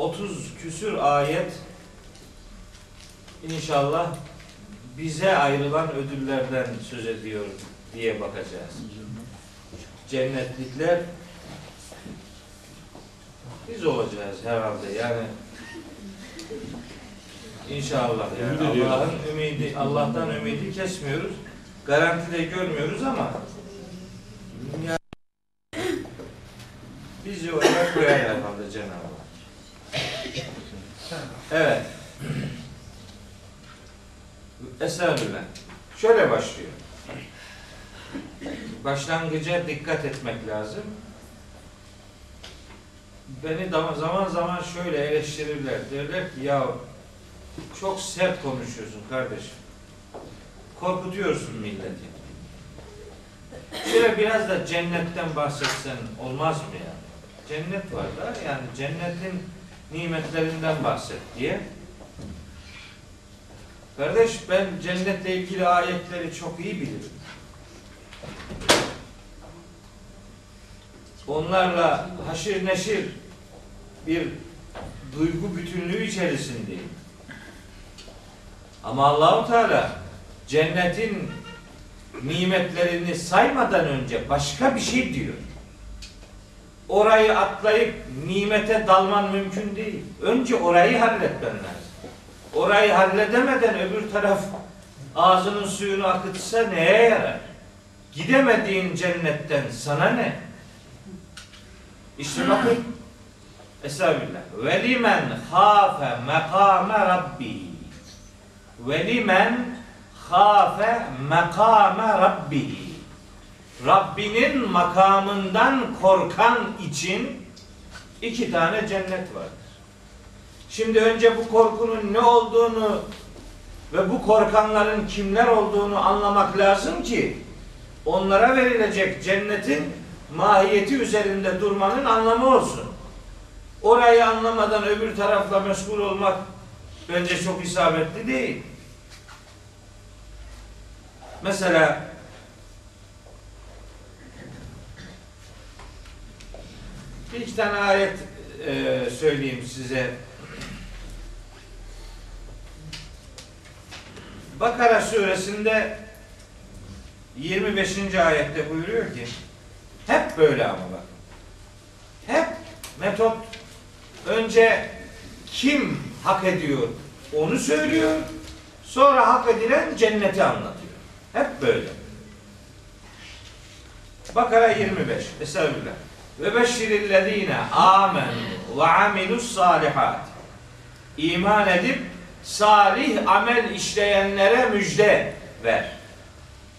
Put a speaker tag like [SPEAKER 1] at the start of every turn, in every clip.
[SPEAKER 1] 30 küsür ayet inşallah bize ayrılan ödüllerden söz ediyor diye bakacağız. Cennetlikler biz olacağız herhalde yani İnşallah yani. Allah'ın ümidi Allah'tan ümidi kesmiyoruz. Garanti de görmüyoruz ama yani bizi oraya koyar herhalde Cenab-ı. Evet. Estağfurullah. Şöyle başlıyor. Başlangıca dikkat etmek lazım. Beni zaman zaman şöyle eleştirirler. Derler ki ya çok sert konuşuyorsun kardeşim. Korkutuyorsun milleti. Şöyle biraz da cennetten bahsetsen olmaz mı ya? Cennet var da yani cennetin nimetlerinden bahset diye. Kardeş ben cennetle ilgili ayetleri çok iyi bilirim. Onlarla haşir neşir bir duygu bütünlüğü içerisindeyim. Ama Allahu Teala cennetin nimetlerini saymadan önce başka bir şey diyor. Orayı atlayıp nimete dalman mümkün değil. Önce orayı halletmen lazım. Orayı halledemeden öbür taraf ağzının suyunu akıtsa neye yarar? Gidemediğin cennetten sana ne? İşte bakın Estağfirullah. Ve limen hafe mekame rabbi. Ve limen hafe mekame rabbi. Rabbinin makamından korkan için iki tane cennet vardır. Şimdi önce bu korkunun ne olduğunu ve bu korkanların kimler olduğunu anlamak lazım ki onlara verilecek cennetin mahiyeti üzerinde durmanın anlamı olsun. Orayı anlamadan öbür tarafla meşgul olmak bence çok isabetli değil. Mesela bir iki tane ayet e, söyleyeyim size. Bakara suresinde 25. ayette buyuruyor ki hep böyle ama bak. Hep metot önce kim hak ediyor onu söylüyor. Sonra hak edilen cenneti anlatıyor. Hep böyle. Bakara 25. Estağfirullah. Ve beşşirillezine amen ve amilus salihat. İman edip salih amel işleyenlere müjde ver.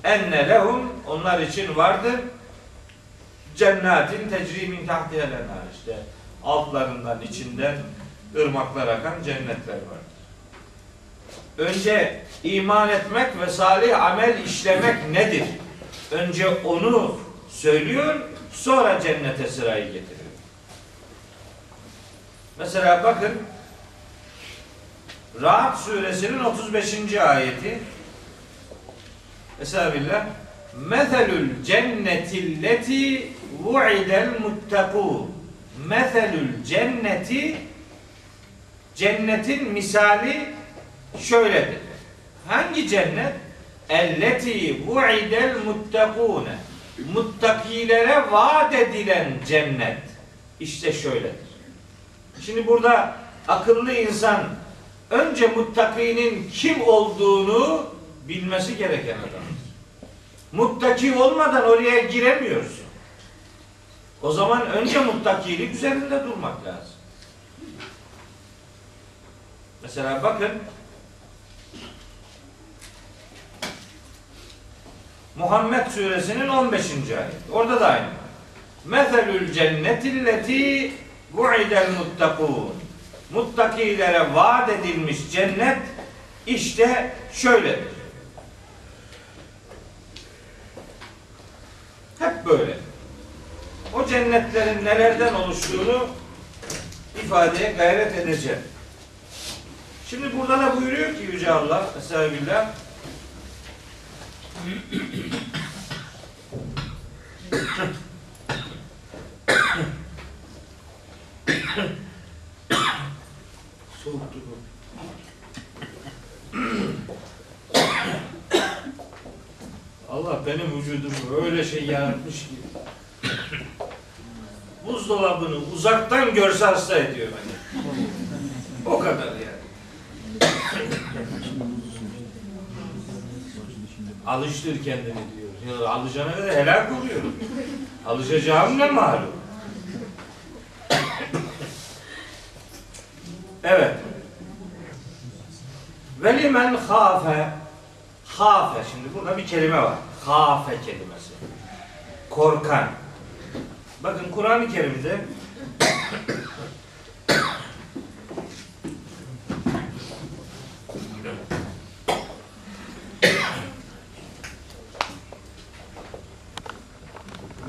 [SPEAKER 1] Enne lehum onlar için vardır. Cennetin tecri min tahtihel enhar işte altlarından içinden ırmaklar akan cennetler vardır. Önce iman etmek ve salih amel işlemek nedir? Önce onu söylüyor, sonra cennete sırayı getiriyor. Mesela bakın Rahat suresinin 35. ayeti Estağfirullah Meselül cennetilleti vu'idel muttakûn Meselül cenneti cennetin misali şöyledir. Hangi cennet? Elleti vu'idel muttakûne Muttakilere vaat edilen cennet. İşte şöyledir. Şimdi burada akıllı insan önce muttakinin kim olduğunu bilmesi gereken adamdır. Muttaki olmadan oraya giremiyorsun. O zaman önce muttakilik üzerinde durmak lazım. Mesela bakın Muhammed suresinin 15. ayet. Orada da aynı. Meselül cennetilleti vu'idel muttakun. Muttakilere vaat edilmiş cennet işte şöyledir. Hep böyle. O cennetlerin nelerden oluştuğunu ifadeye gayret edeceğim. Şimdi burada da buyuruyor ki Yüce Allah Estağfirullah Allah benim vücudumu öyle şey yaratmış ki buzdolabını uzaktan görse hasta ediyor beni. O kadar yani. Alıştır kendini diyor. Ya alışana kadar helak oluyorum. Alışacağım ne malum. Evet. Velimen hafe Hafe. Şimdi burada bir kelime var. Hafe kelimesi. Korkan. Bakın Kur'an-ı Kerim'de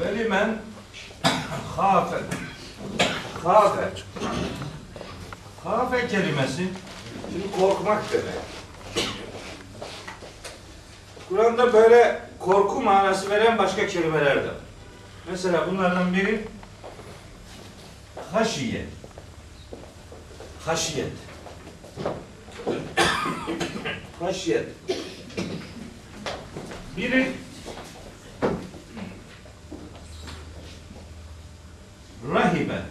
[SPEAKER 1] Velimen hafe hafe hafe kelimesi şimdi korkmak demek. Kur'an'da böyle korku manası veren başka kelimeler de var. Mesela bunlardan biri haşiye. Haşiyet. Haşiyet. Biri rahibe.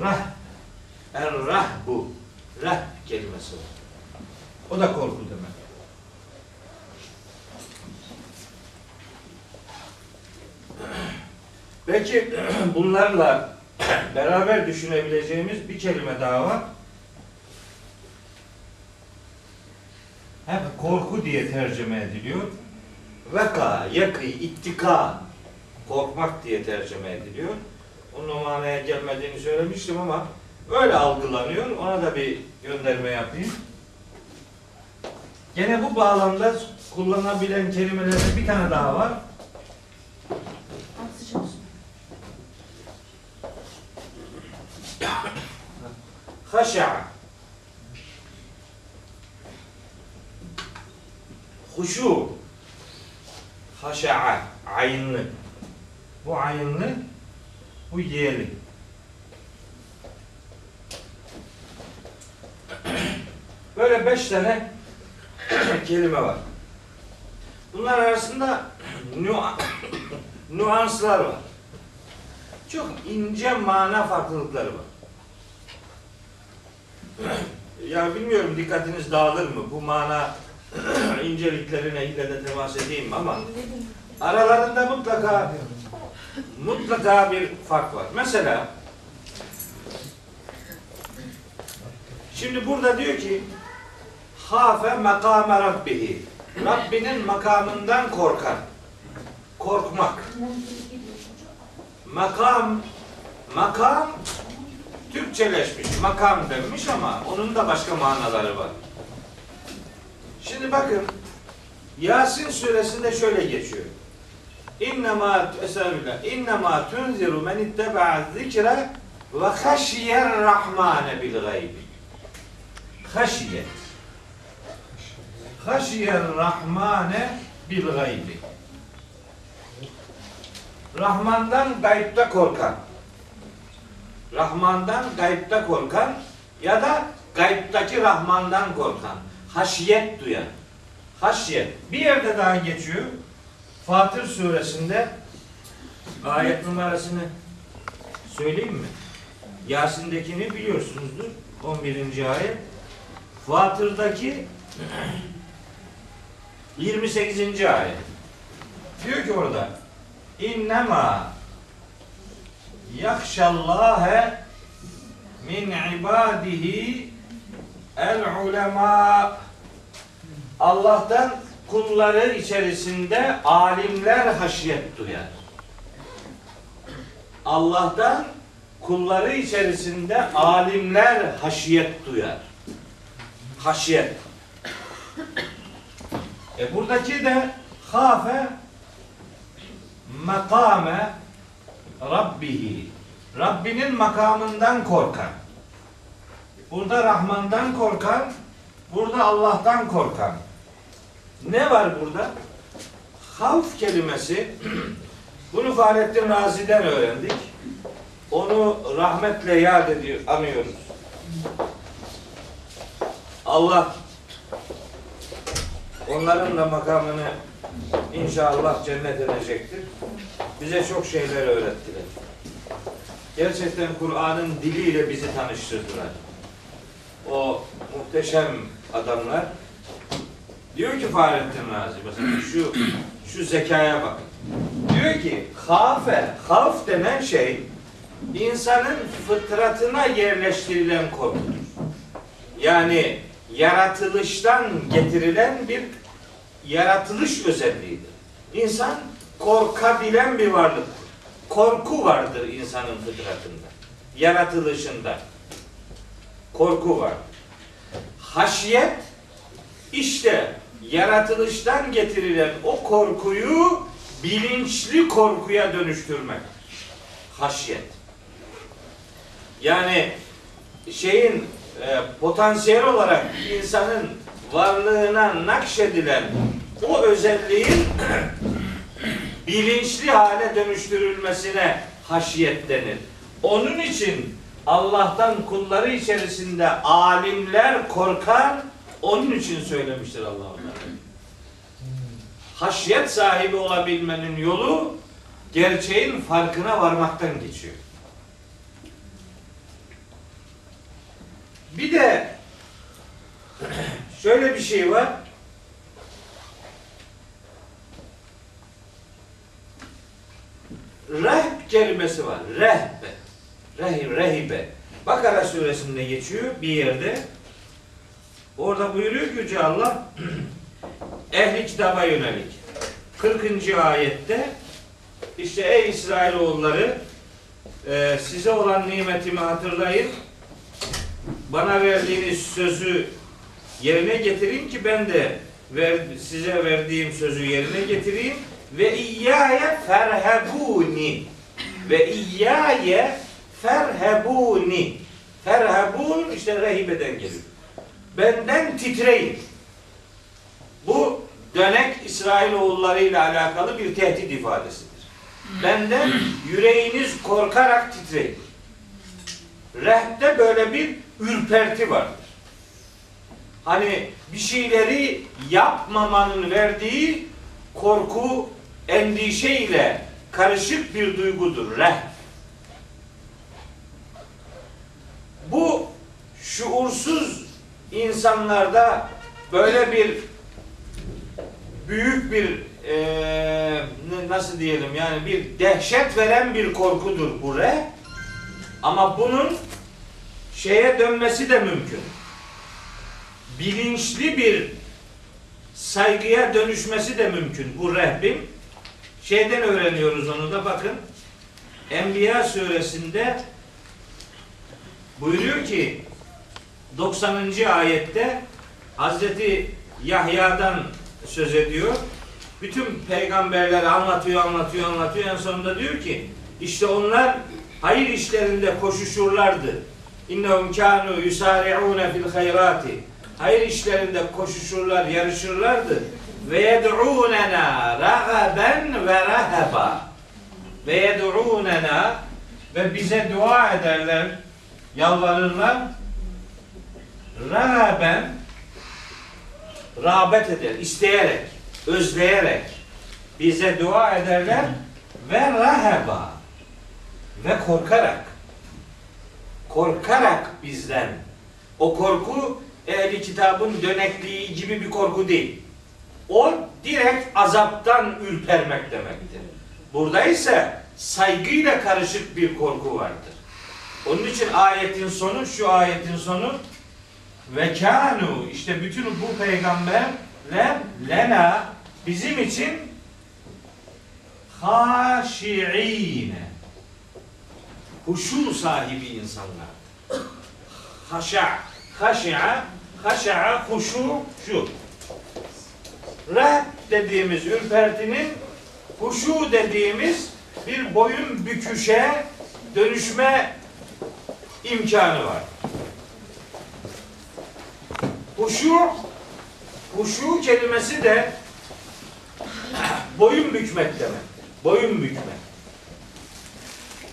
[SPEAKER 1] Rah. Er rahbu. Rah kelimesi var. O da korku demek. Belki bunlarla beraber düşünebileceğimiz bir kelime daha var. Hep korku diye tercüme ediliyor. Veka, yakı, ittika, korkmak diye tercüme ediliyor. Onun manaya gelmediğini söylemiştim ama öyle algılanıyor. Ona da bir gönderme yapayım. Gene bu bağlamda kullanılabilen kelimelerde bir tane daha var. Haşa. Huşu. Haşa'a. Ayınlı. Bu ayınlı. Bu yeli. Böyle beş tane kelime var. Bunlar arasında nüanslar var. Çok ince mana farklılıkları var. Ya bilmiyorum dikkatiniz dağılır mı? Bu mana inceliklerine ile de temas edeyim ama aralarında mutlaka mutlaka bir fark var. Mesela şimdi burada diyor ki hafe makame rabbihi Rabbinin makamından korkar. Korkmak. Makam makam Türkçeleşmiş, makam denmiş ama onun da başka manaları var. Şimdi bakın Yasin suresinde şöyle geçiyor. İnnemâ Estağfirullah. İnnemâ tunziru men itteba'a zikre ve haşiyer rahmane bil gaybi. Haşiye. Haşiyer rahmane bil gaybi. Rahmandan gaybta korkan. Rahmandan gaybta korkan ya da gaybtaki Rahmandan korkan. Haşiyet duyan. Haşiyet. Bir yerde daha geçiyor. Fatır suresinde ayet numarasını söyleyeyim mi? Yasin'dekini biliyorsunuzdur. 11. ayet. Fatır'daki 28. ayet. Diyor ki orada İnnemâ yakşallâhe min ibadihi el ulema Allah'tan kulları içerisinde alimler haşiyet duyar. Allah'tan kulları içerisinde alimler haşiyet duyar. Haşiyet. E buradaki de hafe makame Rabbihi. Rabbinin makamından korkan. Burada Rahman'dan korkan, burada Allah'tan korkan. Ne var burada? Havf kelimesi, bunu Fahrettin Razi'den öğrendik. Onu rahmetle yad ediyor, anıyoruz. Allah onların da makamını inşallah cennet edecektir. Bize çok şeyler öğrettiler. Gerçekten Kur'an'ın diliyle bizi tanıştırdılar. O muhteşem adamlar. Diyor ki Fahrettin Razi mesela şu şu zekaya bakın. Diyor ki hafe, havf denen şey insanın fıtratına yerleştirilen korkudur. Yani yaratılıştan getirilen bir yaratılış özelliğidir. İnsan korkabilen bir varlıktır. Korku vardır insanın fıtratında. Yaratılışında. Korku var. Haşiyet işte yaratılıştan getirilen o korkuyu bilinçli korkuya dönüştürmek. Haşyet. Yani şeyin e, potansiyel olarak insanın varlığına nakşedilen o özelliğin bilinçli hale dönüştürülmesine haşiyet denir. Onun için Allah'tan kulları içerisinde alimler korkar, onun için söylemiştir Allah onlara. Haşyet sahibi olabilmenin yolu gerçeğin farkına varmaktan geçiyor. Bir de şöyle bir şey var. Rehb kelimesi var. Rehbe. Rehib, rehibe. Bakara suresinde geçiyor bir yerde. Orada buyuruyor ki Yüce Allah ehli kitaba yönelik. 40. ayette işte ey İsrailoğulları e, size olan nimetimi hatırlayın. Bana verdiğiniz sözü yerine getirin ki ben de ver, size verdiğim sözü yerine getireyim ve iyyâye ferhebûni ve iyyâye ferhebûni ferhebûn işte rehibeden geliyor. Benden titreyin. Bu dönek İsrailoğulları ile alakalı bir tehdit ifadesidir. Benden yüreğiniz korkarak titreyin. Rehte böyle bir ürperti vardır. Hani bir şeyleri yapmamanın verdiği korku, endişe ile karışık bir duygudur. Reh. Bu şuursuz insanlarda böyle bir büyük bir e, nasıl diyelim yani bir dehşet veren bir korkudur bu re. Ama bunun şeye dönmesi de mümkün. Bilinçli bir saygıya dönüşmesi de mümkün bu rehbin. Şeyden öğreniyoruz onu da bakın. Enbiya suresinde buyuruyor ki 90. ayette Hazreti Yahya'dan söz ediyor. Bütün peygamberler anlatıyor, anlatıyor, anlatıyor. En sonunda diyor ki işte onlar hayır işlerinde koşuşurlardı. İnnehum kanu yusari'une fil hayrati. Hayır işlerinde koşuşurlar, yarışırlardı. Ve yed'ûnena ragaben ve rahaba. Ve yed'ûnena ve bize dua ederler, yalvarırlar. Ragaben rağbet eder, isteyerek, özleyerek bize dua ederler ve rahaba ve korkarak korkarak bizden o korku ehli kitabın dönekliği gibi bir korku değil. O direkt azaptan ürpermek demektir. Burada ise saygıyla karışık bir korku vardır. Onun için ayetin sonu şu ayetin sonu ve kanu işte bütün bu peygamberler lena bizim için haşi'ine huşu sahibi insanlar. Haşa, haşi'a, haşa'a, huşu, şu. Rehb dediğimiz ürpertinin huşu dediğimiz bir boyun büküşe dönüşme imkanı var. Huşu huşu kelimesi de boyun bükmek demek. Boyun bükmek.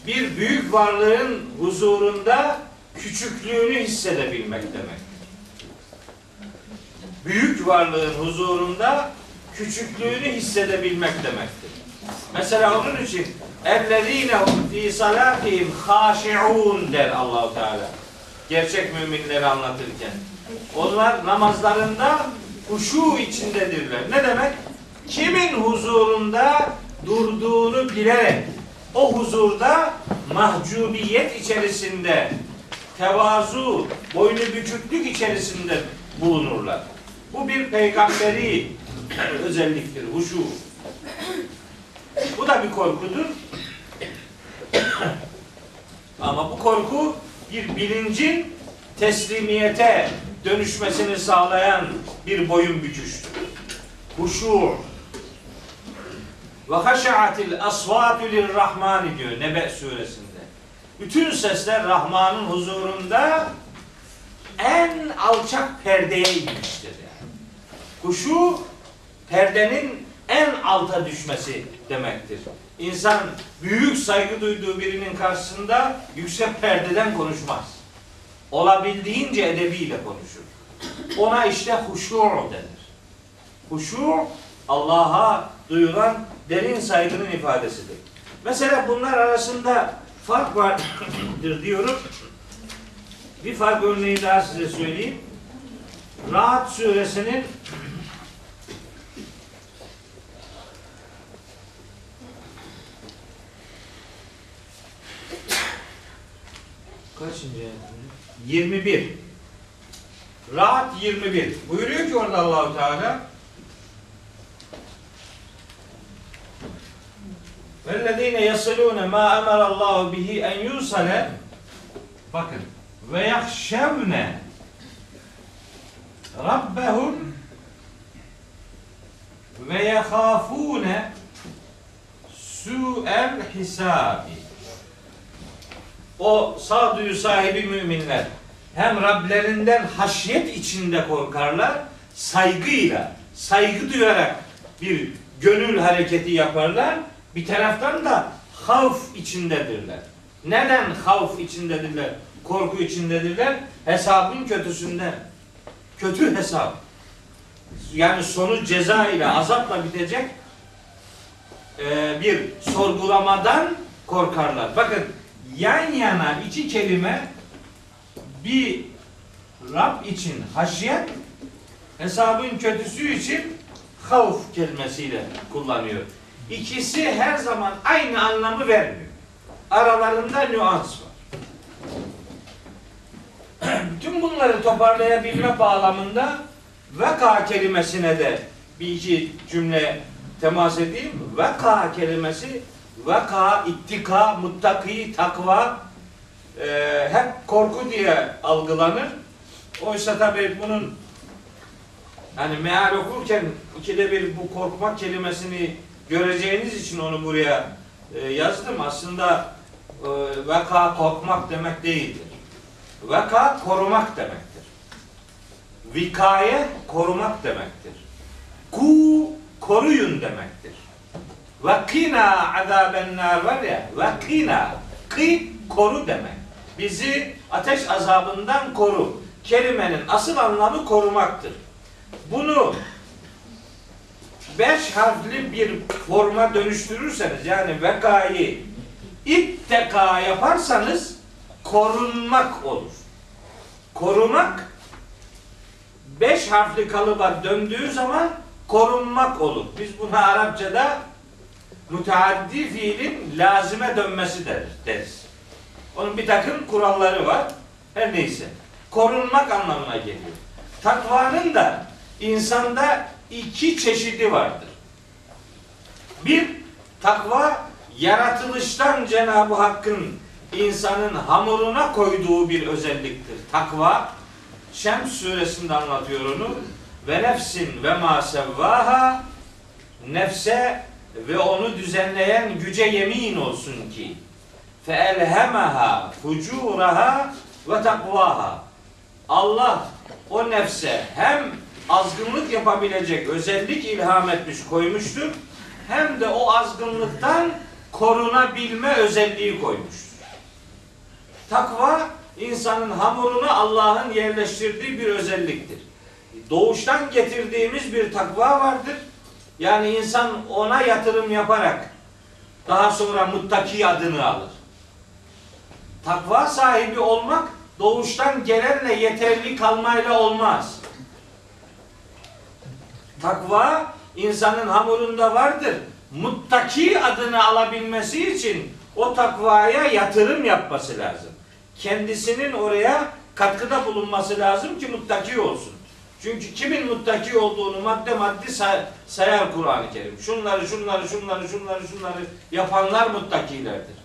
[SPEAKER 1] bir büyük varlığın huzurunda küçüklüğünü hissedebilmek demek. Büyük varlığın huzurunda küçüklüğünü hissedebilmek demektir. Mesela onun için اَلَّذ۪ينَ هُمْ ف۪ي صَلَاتِهِمْ خَاشِعُونَ der Allahu Teala. Gerçek müminleri anlatırken. Onlar namazlarında huşu içindedirler. Ne demek? Kimin huzurunda durduğunu bilerek o huzurda mahcubiyet içerisinde tevazu, boynu büküklük içerisinde bulunurlar. Bu bir peygamberi özelliktir, huşu. Bu da bir korkudur. Ama bu korku bir bilincin teslimiyete dönüşmesini sağlayan bir boyun büküştür. Huşu. Ve haşa'atil asvatu lirrahmani diyor Nebe suresinde. Bütün sesler Rahman'ın huzurunda en alçak perdeye inmiştir yani. Huşu perdenin en alta düşmesi demektir. İnsan büyük saygı duyduğu birinin karşısında yüksek perdeden konuşmaz. Olabildiğince edebiyle konuşur. Ona işte huşu denir. Huşu Allah'a duyulan derin saygının ifadesidir. Mesela bunlar arasında fark vardır diyorum. Bir fark örneği daha size söyleyeyim. Rahat suresinin Kaçıncı ayet? 21. Rahat 21. Buyuruyor ki orada Allahu Teala وَالَّذ۪ينَ يَصِلُونَ مَا اَمَرَ اللّٰهُ بِهِ اَنْ يُوصَلَ Bakın. Ve yahşevne Rabbehum ve yehafune su'el hisabi. O sağduyu sahibi müminler hem Rablerinden haşyet içinde korkarlar, saygıyla, saygı duyarak bir gönül hareketi yaparlar. bir taraftan da havf içindedirler. Neden havf içindedirler? Korku içindedirler. Hesabın kötüsünden. Kötü hesap. Yani sonu ceza ile azapla bitecek e, bir sorgulamadan korkarlar. Bakın yan yana iki kelime bir Rab için haşyet hesabın kötüsü için havf kelimesiyle kullanıyor. İkisi her zaman aynı anlamı vermiyor. Aralarında nüans var. Bütün bunları toparlayabilme bağlamında veka kelimesine de bir iki cümle temas edeyim. Veka kelimesi veka, ittika, muttaki, takva e, hep korku diye algılanır. Oysa tabi bunun hani meal okurken ikide bir bu korkmak kelimesini göreceğiniz için onu buraya e, yazdım. Aslında e, veka korkmak demek değildir. Veka korumak demektir. Vikaye korumak demektir. Ku koruyun demektir. Vakina azabennar var ya, vakina, ki koru demek. Bizi ateş azabından koru. Kelimenin asıl anlamı korumaktır. Bunu beş harfli bir forma dönüştürürseniz yani vekayı itteka yaparsanız korunmak olur. Korumak beş harfli kalıba döndüğü zaman korunmak olur. Biz buna Arapçada müteaddi fiilin lazime dönmesi deriz. deriz. Onun bir takım kuralları var. Her neyse. Korunmak anlamına geliyor. Takvanın da insanda iki çeşidi vardır. Bir, takva yaratılıştan Cenab-ı Hakk'ın insanın hamuruna koyduğu bir özelliktir. Takva, Şems suresinde anlatıyor onu. Ve nefsin ve ma sevvaha nefse ve onu düzenleyen güce yemin olsun ki fe elhemaha fucuraha ve takvaha Allah o nefse hem azgınlık yapabilecek özellik ilham etmiş koymuştur hem de o azgınlıktan korunabilme özelliği koymuştur. Takva insanın hamuruna Allah'ın yerleştirdiği bir özelliktir. Doğuştan getirdiğimiz bir takva vardır. Yani insan ona yatırım yaparak daha sonra muttaki adını alır. Takva sahibi olmak doğuştan gelenle yeterli kalmayla olmaz. Takva insanın hamurunda vardır. Muttaki adını alabilmesi için o takvaya yatırım yapması lazım. Kendisinin oraya katkıda bulunması lazım ki muttaki olsun. Çünkü kimin muttaki olduğunu madde say- sayar Kur'an-ı Kerim. Şunları, şunları, şunları, şunları, şunları yapanlar muttakilerdir.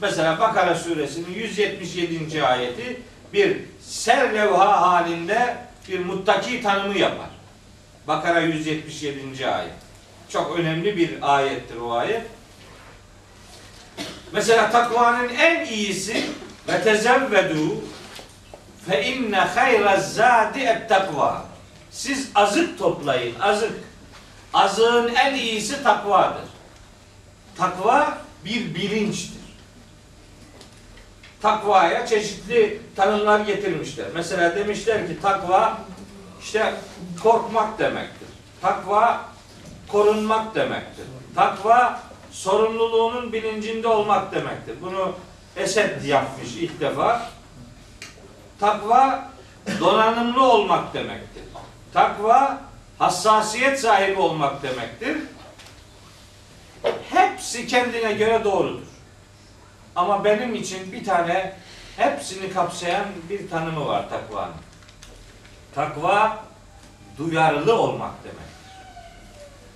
[SPEAKER 1] Mesela Bakara suresinin 177. ayeti bir ser levha halinde bir muttaki tanımı yapar. Bakara 177. ayet. Çok önemli bir ayettir o ayet. Mesela takvanın en iyisi ve tezevvedu fe inne hayra zadi et takva. Siz azık toplayın, azık. Azığın en iyisi takvadır. Takva bir bilinçtir. Takvaya çeşitli tanımlar getirmişler. Mesela demişler ki takva işte korkmak demektir. Takva korunmak demektir. Takva sorumluluğunun bilincinde olmak demektir. Bunu Esed yapmış ilk defa. Takva donanımlı olmak demektir. Takva hassasiyet sahibi olmak demektir. Hepsi kendine göre doğrudur. Ama benim için bir tane hepsini kapsayan bir tanımı var takvanın. Takva duyarlı olmak demektir.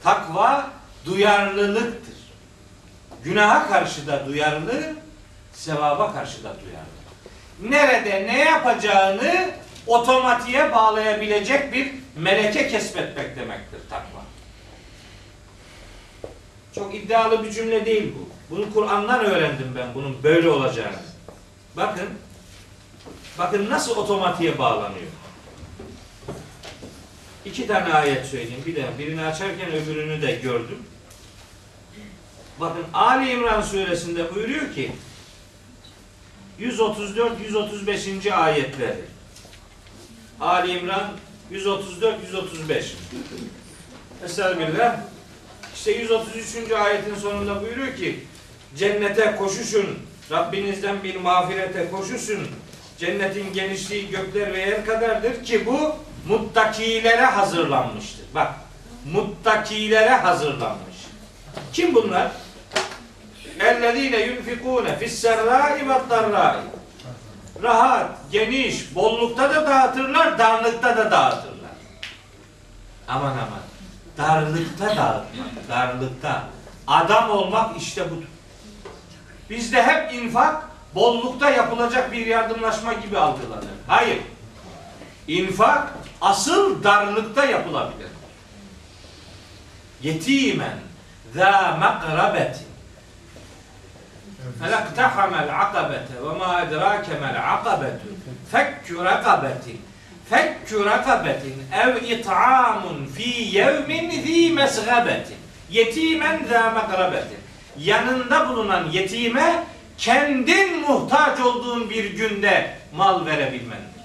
[SPEAKER 1] Takva duyarlılıktır. Günaha karşı da duyarlı, sevaba karşı da duyarlı. Nerede ne yapacağını otomatiğe bağlayabilecek bir meleke kesbetmek demektir takva. Çok iddialı bir cümle değil bu. Bunu Kur'an'dan öğrendim ben bunun böyle olacağını. Bakın, bakın nasıl otomatiğe bağlanıyor. İki tane ayet söyleyeyim. Bir de birini açarken öbürünü de gördüm. Bakın Ali İmran suresinde buyuruyor ki 134-135. ayetleri. Ali İmran 134-135. Estağfirullah. İşte 133. ayetin sonunda buyuruyor ki cennete koşuşun, Rabbinizden bir mağfirete koşuşun. Cennetin genişliği gökler ve yer kadardır ki bu Muttakilere hazırlanmıştır. Bak, muttakilere hazırlanmış. Kim bunlar? Ellezine yunfikune fisserrai ve darrai. Rahat, geniş, bollukta da dağıtırlar, darlıkta da dağıtırlar. Aman aman. Darlıkta dağıtmak, darlıkta. Adam olmak işte budur. Bizde hep infak bollukta yapılacak bir yardımlaşma gibi algılanır. Hayır. İnfak asıl darlıkta yapılabilir. Yetimen zâ makrabetin felaktahamel akabete ve ma edrakemel akabetu fekkü rekabetin fekkü rekabetin ev it'amun fi yevmin zi mesgabetin yetimen zâ makrabetin yanında bulunan yetime kendin muhtaç olduğun bir günde mal verebilmendir.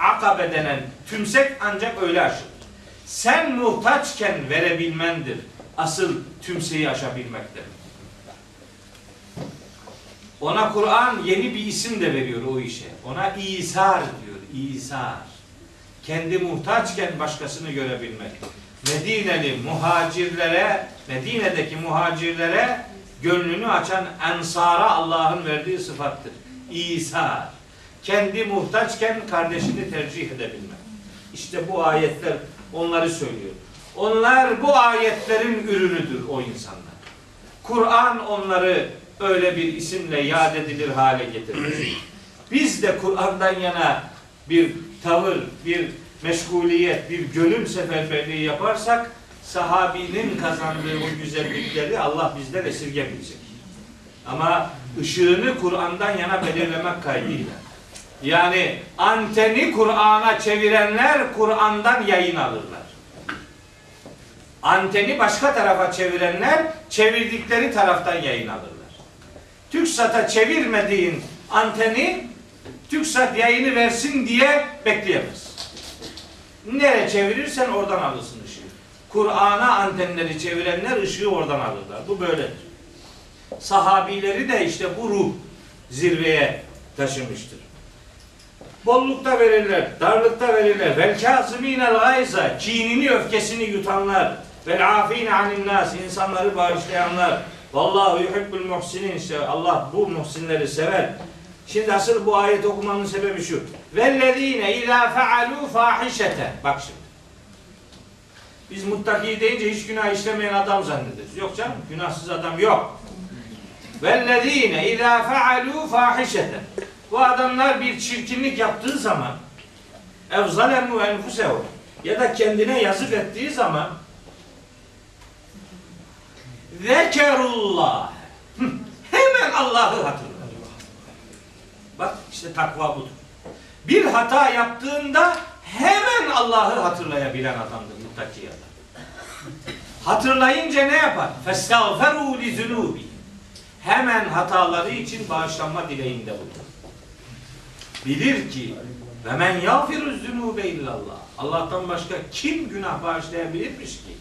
[SPEAKER 1] Akabe denen tümsek ancak öyle aşılır. Sen muhtaçken verebilmendir. Asıl tümseyi aşabilmektir. Ona Kur'an yeni bir isim de veriyor o işe. Ona İsar diyor. İsar. Kendi muhtaçken başkasını görebilmek. Medineli muhacirlere, Medine'deki muhacirlere gönlünü açan ensara Allah'ın verdiği sıfattır. İsar. Kendi muhtaçken kardeşini tercih edebilmek. İşte bu ayetler onları söylüyor. Onlar bu ayetlerin ürünüdür o insanlar. Kur'an onları öyle bir isimle yad edilir hale getirmiş. Biz de Kur'an'dan yana bir tavır, bir meşguliyet, bir gönül seferberliği yaparsak sahabinin kazandığı bu güzellikleri Allah bizden esirgemeyecek. Ama ışığını Kur'an'dan yana belirlemek kaydıyla. Yani anteni Kur'an'a çevirenler Kur'an'dan yayın alırlar. Anteni başka tarafa çevirenler çevirdikleri taraftan yayın alırlar. TÜKSAT'a çevirmediğin anteni TÜKSAT yayını versin diye bekleyemez. Nereye çevirirsen oradan alırsın ışığı. Kur'an'a antenleri çevirenler ışığı oradan alırlar. Bu böyledir. Sahabileri de işte bu ruh zirveye taşımıştır. Bollukta verirler, darlıkta verirler. Vel kâzimînel gayza, kinini, öfkesini yutanlar. Vel afîne anin nas, insanları bağışlayanlar. Vallahu yuhibbul muhsinin, işte Allah bu muhsinleri sever. Şimdi asıl bu ayet okumanın sebebi şu. Vellezîne izâ fealû fâhişete. Bak şimdi. Biz muttaki deyince hiç günah işlemeyen adam zannederiz. Yok canım, günahsız adam yok. Vellezîne izâ fealû fâhişete. Bu adamlar bir çirkinlik yaptığı zaman ev zalemu enfusehu ya da kendine yazık ettiği zaman zekerullah hemen Allah'ı hatırlar. Bak işte takva budur. Bir hata yaptığında hemen Allah'ı hatırlayabilen adamdır muttaki adam. Hatırlayınca ne yapar? Festağferu li zunubi. Hemen hataları için bağışlanma dileğinde bulunur. Bilir ki ve men yağfiru zunube illallah. Allah'tan başka kim günah bağışlayabilirmiş ki?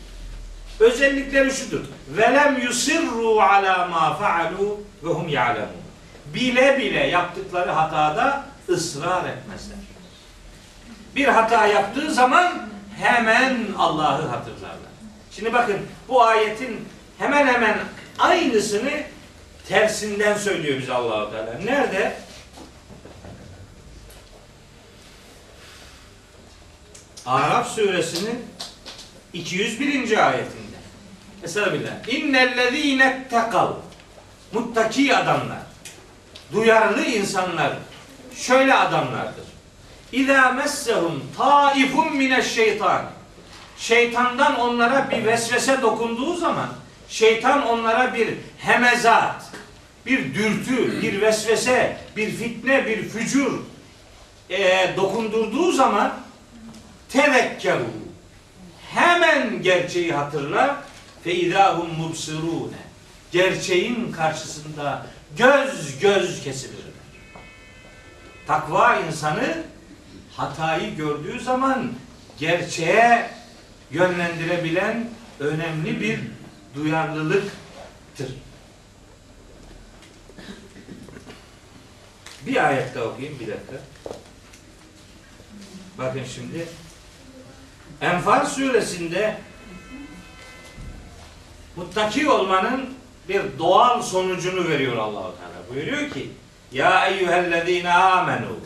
[SPEAKER 1] Özellikleri şudur. Velem yusirru ala ma faalu ve hum ya'lemun. Bile bile yaptıkları hatada ısrar etmezler. Bir hata yaptığı zaman hemen Allah'ı hatırlarlar. Şimdi bakın bu ayetin hemen hemen aynısını tersinden söylüyor bize Allahu Teala. Nerede? Araf suresinin 201. ayetinde. Billah. İnnellezîne tekav. Muttaki adamlar. Duyarlı insanlar. Şöyle adamlardır. İzâ messehum taifun mineşşeytan. Şeytandan onlara bir vesvese dokunduğu zaman şeytan onlara bir hemezat, bir dürtü, bir vesvese, bir fitne, bir fücur e, dokundurduğu zaman tevekkeru hemen gerçeği hatırlar fe idahum mubsirune gerçeğin karşısında göz göz kesilirler. Takva insanı hatayı gördüğü zaman gerçeğe yönlendirebilen önemli bir duyarlılıktır. Bir ayet daha okuyayım bir dakika. Bakın şimdi Enfal suresinde muttaki olmanın bir doğal sonucunu veriyor Allahu Teala. Buyuruyor ki: Ya eyyühellezine amenu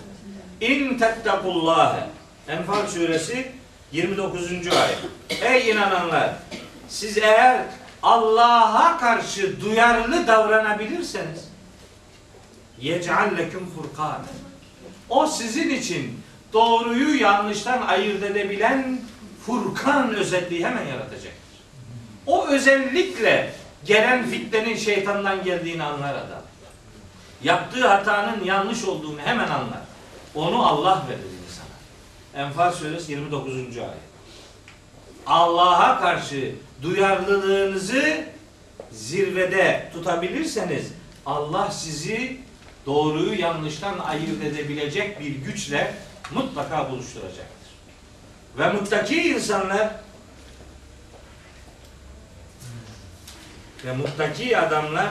[SPEAKER 1] in tettakullâhe Enfal suresi 29. ayet. Ey inananlar siz eğer Allah'a karşı duyarlı davranabilirseniz yec'al leküm furkan. O sizin için doğruyu yanlıştan ayırt edebilen Furkan özelliği hemen yaratacaktır. O özellikle gelen fitnenin şeytandan geldiğini anlar adam. Yaptığı hatanın yanlış olduğunu hemen anlar. Onu Allah verir insana. Enfal suresi 29. ayet. Allah'a karşı duyarlılığınızı zirvede tutabilirseniz Allah sizi doğruyu yanlıştan ayırt edebilecek bir güçle mutlaka buluşturacaktır. Ve muttaki insanlar ve muttaki adamlar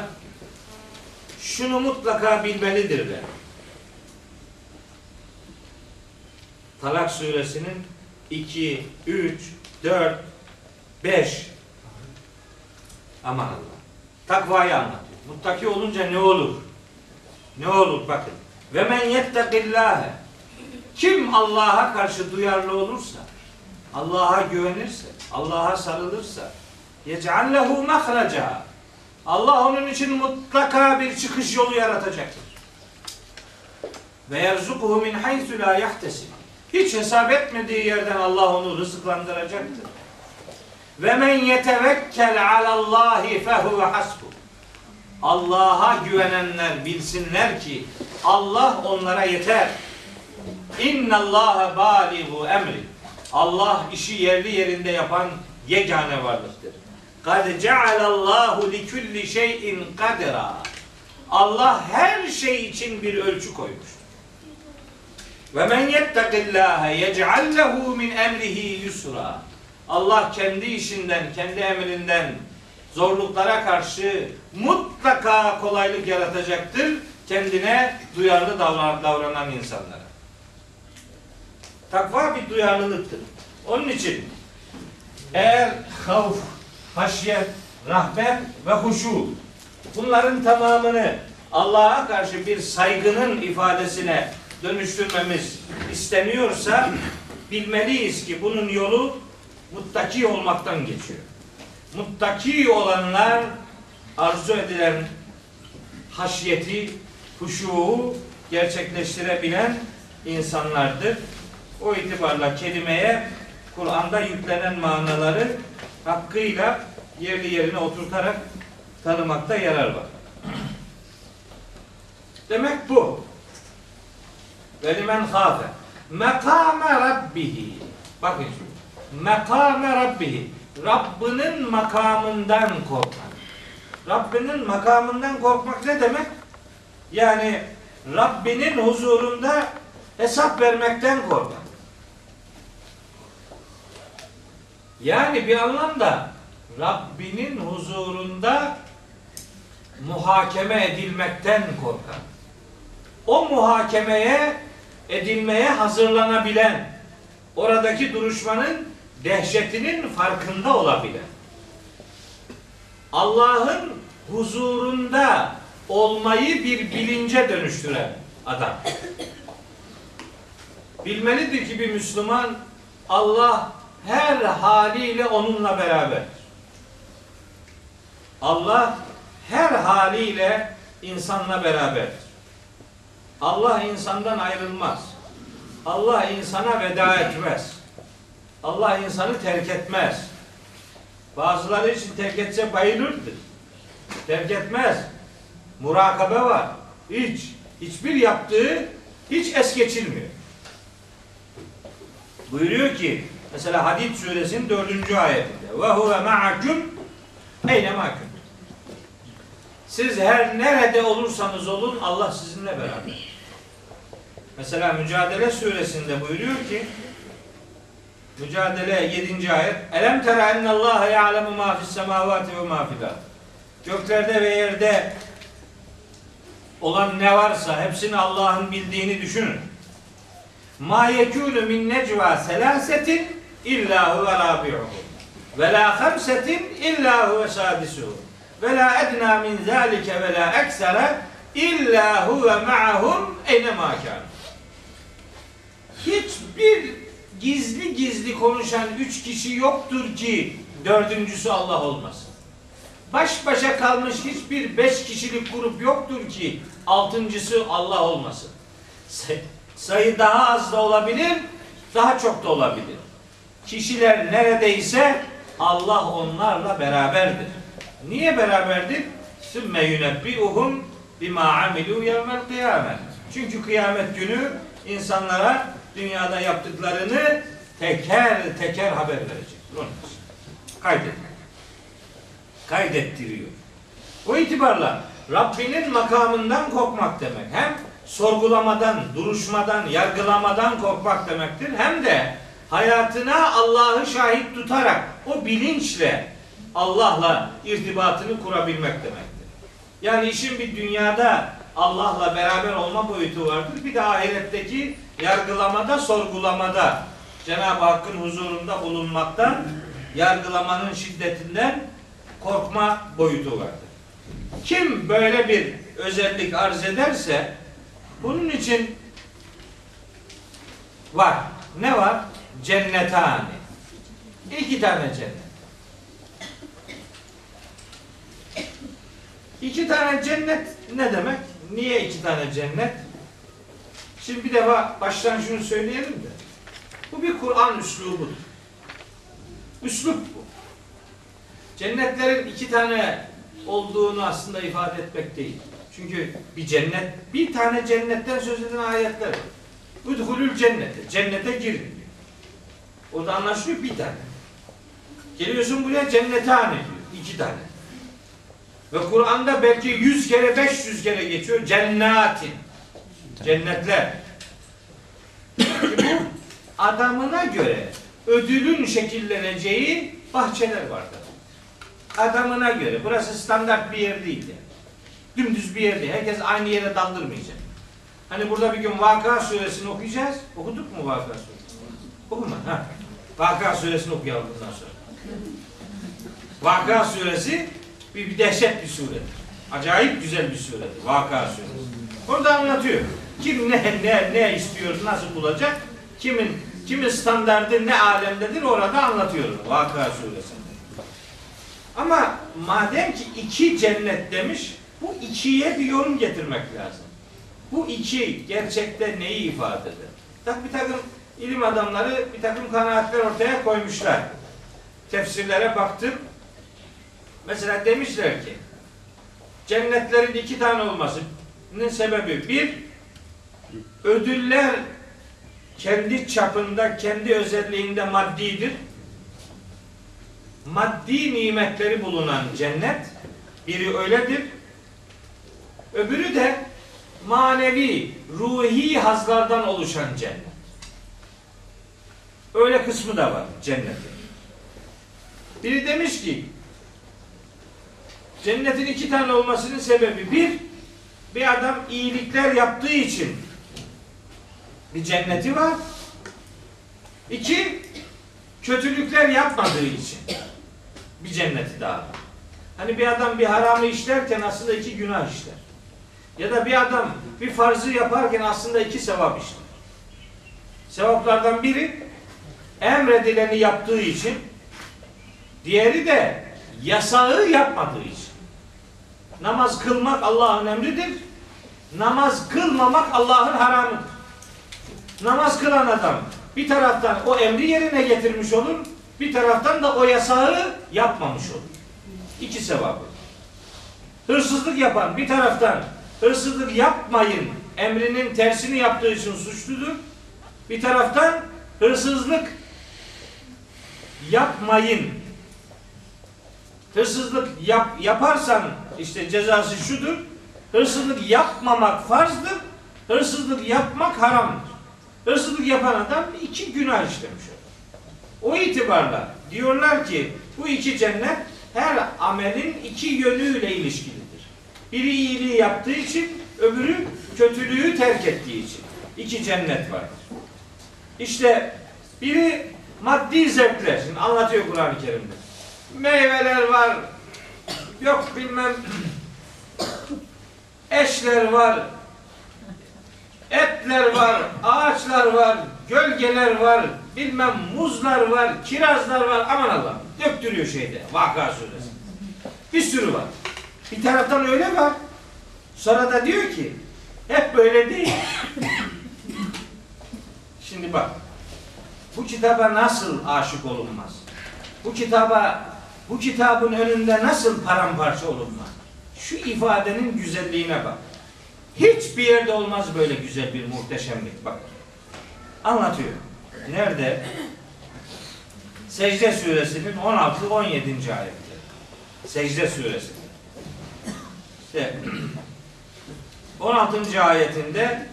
[SPEAKER 1] şunu mutlaka bilmelidirler. Talak suresinin 2, 3, 4, 5 aman Allah. Takvayı anlatıyor. Muttaki olunca ne olur? Ne olur bakın. Ve men yettekillâhe kim Allah'a karşı duyarlı olursa, Allah'a güvenirse, Allah'a sarılırsa, yec'allehu mahraca. Allah onun için mutlaka bir çıkış yolu yaratacaktır. Ve yerzukuhu min haythu la yahtesib. Hiç hesap etmediği yerden Allah onu rızıklandıracaktır. Ve men yetevekkel alallahi fehuve hasbu. Allah'a güvenenler bilsinler ki Allah onlara yeter. İnna Allah baligu emri. Allah işi yerli yerinde yapan yegane varlıktır. Kad cealallahu li kulli şeyin kadera. Allah her şey için bir ölçü koymuş. Ve men yettakillâhe yec'al lehu min emrihi yusra. Allah kendi işinden, kendi emrinden zorluklara karşı mutlaka kolaylık yaratacaktır kendine duyarlı davran- davranan insanlara. Takva bir duyarlılıktır. Onun için eğer havf, haşyet, rahmet ve huşu bunların tamamını Allah'a karşı bir saygının ifadesine dönüştürmemiz isteniyorsa bilmeliyiz ki bunun yolu muttaki olmaktan geçiyor. Muttaki olanlar arzu edilen haşyeti, huşuğu gerçekleştirebilen insanlardır. O itibarla kelimeye Kur'an'da yüklenen manaları hakkıyla yerli yerine oturtarak tanımakta yarar var. Demek bu. Ve limen khâfe mekâme rabbihi. Bakın şimdi. Mekâme rabbihi. Rabbinin makamından korkmak. Rabbinin makamından korkmak ne demek? Yani Rabbinin huzurunda hesap vermekten korkmak. Yani bir anlamda Rabbinin huzurunda muhakeme edilmekten korkan. O muhakemeye edilmeye hazırlanabilen, oradaki duruşmanın dehşetinin farkında olabilen, Allah'ın huzurunda olmayı bir bilince dönüştüren adam. Bilmelidir ki bir Müslüman Allah her haliyle onunla beraber. Allah her haliyle insanla beraber. Allah insandan ayrılmaz. Allah insana veda etmez. Allah insanı terk etmez. Bazıları için terk etse bayılırdı. Terk etmez. Murakabe var. Hiç. Hiçbir yaptığı hiç es geçilmiyor. Buyuruyor ki mesela Hadid suresinin dördüncü ayetinde ve huve ma'akum eyne ma'akum siz her nerede olursanız olun Allah sizinle beraber. Mesela Mücadele suresinde buyuruyor ki Mücadele 7. ayet Elem tera ennallâhe ya'lemu mâ fis semâvâti ve mâ fil. Göklerde ve yerde olan ne varsa hepsini Allah'ın bildiğini düşünün. Ma yekûnu min necva selâsetin illa huve râbi'uhum ve la hamsetin illa huve sadisuhum ve la edna min zâlike ve la eksere illa huve ma'ahum eynemâ kânu. Hiçbir gizli gizli konuşan üç kişi yoktur ki dördüncüsü Allah olmasın. Baş başa kalmış hiçbir beş kişilik grup yoktur ki altıncısı Allah olmasın. Say- Sayı daha az da olabilir, daha çok da olabilir. Kişiler neredeyse Allah onlarla beraberdir. Niye beraberdir? Sümme yunebbi'uhum bima amilu yevmel kıyamet. Çünkü kıyamet günü insanlara dünyada yaptıklarını teker teker haber verecek. Onun için. Kaydetmek. Kaydettiriyor. O itibarla Rabbinin makamından korkmak demek. Hem sorgulamadan, duruşmadan, yargılamadan korkmak demektir. Hem de hayatına Allah'ı şahit tutarak o bilinçle Allah'la irtibatını kurabilmek demektir. Yani işin bir dünyada Allah'la beraber olma boyutu vardır. Bir de ahiretteki yargılamada, sorgulamada Cenab-ı Hakk'ın huzurunda bulunmaktan, yargılamanın şiddetinden korkma boyutu vardır. Kim böyle bir özellik arz ederse bunun için var. Ne var? Cennetani. İki tane cennet. İki tane cennet ne demek? Niye iki tane cennet? Şimdi bir defa baştan şunu söyleyelim de. Bu bir Kur'an üslubudur. Üslup bu. Cennetlerin iki tane olduğunu aslında ifade etmek değil. Çünkü bir cennet, bir tane cennetten söz eden ayetler var. Udhulül cennete, cennete girin. Orada anlaşılıyor bir tane. Geliyorsun buraya cennetane diyor, iki tane. Ve Kur'an'da belki 100 kere 500 kere geçiyor. Cennetin. Cennetler. Bu adamına göre ödülün şekilleneceği bahçeler vardır. Adamına göre. Burası standart bir yer değil. yani. Dümdüz bir yer değil. Herkes aynı yere daldırmayacak. Hani burada bir gün Vaka suresini okuyacağız. Okuduk mu Vaka suresini? Okuma. Ha. Vaka suresini okuyalım bundan sonra. Vaka suresi bir, bir dehşet bir suredir. Acayip güzel bir suredir. Vaka suresi. Orada anlatıyor. Kim ne ne ne istiyor, nasıl bulacak? Kimin kimin standardı ne alemdedir orada anlatıyor. Vaka suresinde. Ama madem ki iki cennet demiş, bu ikiye bir yorum getirmek lazım. Bu iki gerçekte neyi ifade eder? Tak bir takım ilim adamları bir takım kanaatler ortaya koymuşlar. Tefsirlere baktım. Mesela demişler ki cennetlerin iki tane olmasının sebebi bir ödüller kendi çapında, kendi özelliğinde maddidir. Maddi nimetleri bulunan cennet biri öyledir. Öbürü de manevi, ruhi hazlardan oluşan cennet. Öyle kısmı da var cennetin. Biri demiş ki cennetin iki tane olmasının sebebi bir, bir adam iyilikler yaptığı için bir cenneti var. İki, kötülükler yapmadığı için bir cenneti daha var. Hani bir adam bir haramı işlerken aslında iki günah işler. Ya da bir adam bir farzı yaparken aslında iki sevap işler. Sevaplardan biri emredileni yaptığı için, diğeri de yasağı yapmadığı için. Namaz kılmak Allah'ın emridir. Namaz kılmamak Allah'ın haramıdır. Namaz kılan adam bir taraftan o emri yerine getirmiş olur, bir taraftan da o yasağı yapmamış olur. İki sevabı. Hırsızlık yapan bir taraftan hırsızlık yapmayın emrinin tersini yaptığı için suçludur. Bir taraftan hırsızlık yapmayın. Hırsızlık yap, yaparsan işte cezası şudur. Hırsızlık yapmamak farzdır. Hırsızlık yapmak haramdır. Hırsızlık yapan adam iki günah işlemiş olur. O itibarla diyorlar ki bu iki cennet her amelin iki yönüyle ilişkilidir. Biri iyiliği yaptığı için, öbürü kötülüğü terk ettiği için. İki cennet vardır. İşte biri maddi zevkler. Şimdi anlatıyor Kur'an-ı Kerim'de. Meyveler var. Yok bilmem eşler var. Etler var, ağaçlar var, gölgeler var, bilmem muzlar var, kirazlar var. Aman Allah. Döktürüyor şeyde. Vaka suresi. Bir sürü var. Bir taraftan öyle var. Sonra da diyor ki hep böyle değil. Şimdi bak. Bu kitaba nasıl aşık olunmaz? Bu kitaba bu kitabın önünde nasıl paramparça olunmaz? Şu ifadenin güzelliğine bak. Hiçbir yerde olmaz böyle güzel bir muhteşemlik. Bak. Anlatıyor. Nerede? Secde suresinin 16-17. ayetleri. Secde suresi. İşte 16. ayetinde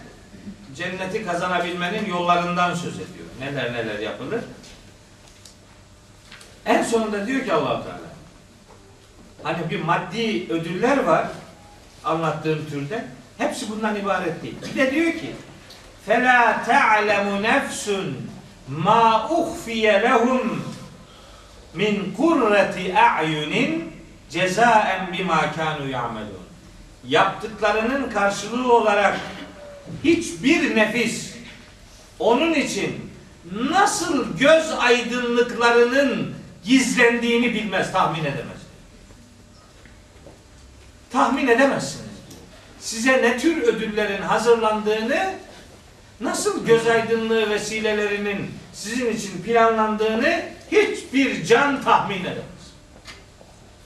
[SPEAKER 1] cenneti kazanabilmenin yollarından söz ediyor Neler neler yapılır. En sonunda diyor ki allah Teala hani bir maddi ödüller var anlattığım türde. Hepsi bundan ibaret değil. Bir de diyor ki فَلَا تَعْلَمُ نَفْسٌ مَا اُخْفِيَ لَهُمْ min kurreti a'yunin cezaen bima kanu ya'melun. Yaptıklarının karşılığı olarak hiçbir nefis onun için nasıl göz aydınlıklarının gizlendiğini bilmez, tahmin edemez. Tahmin edemezsiniz. Size ne tür ödüllerin hazırlandığını, nasıl göz aydınlığı vesilelerinin sizin için planlandığını hiçbir can tahmin edemez.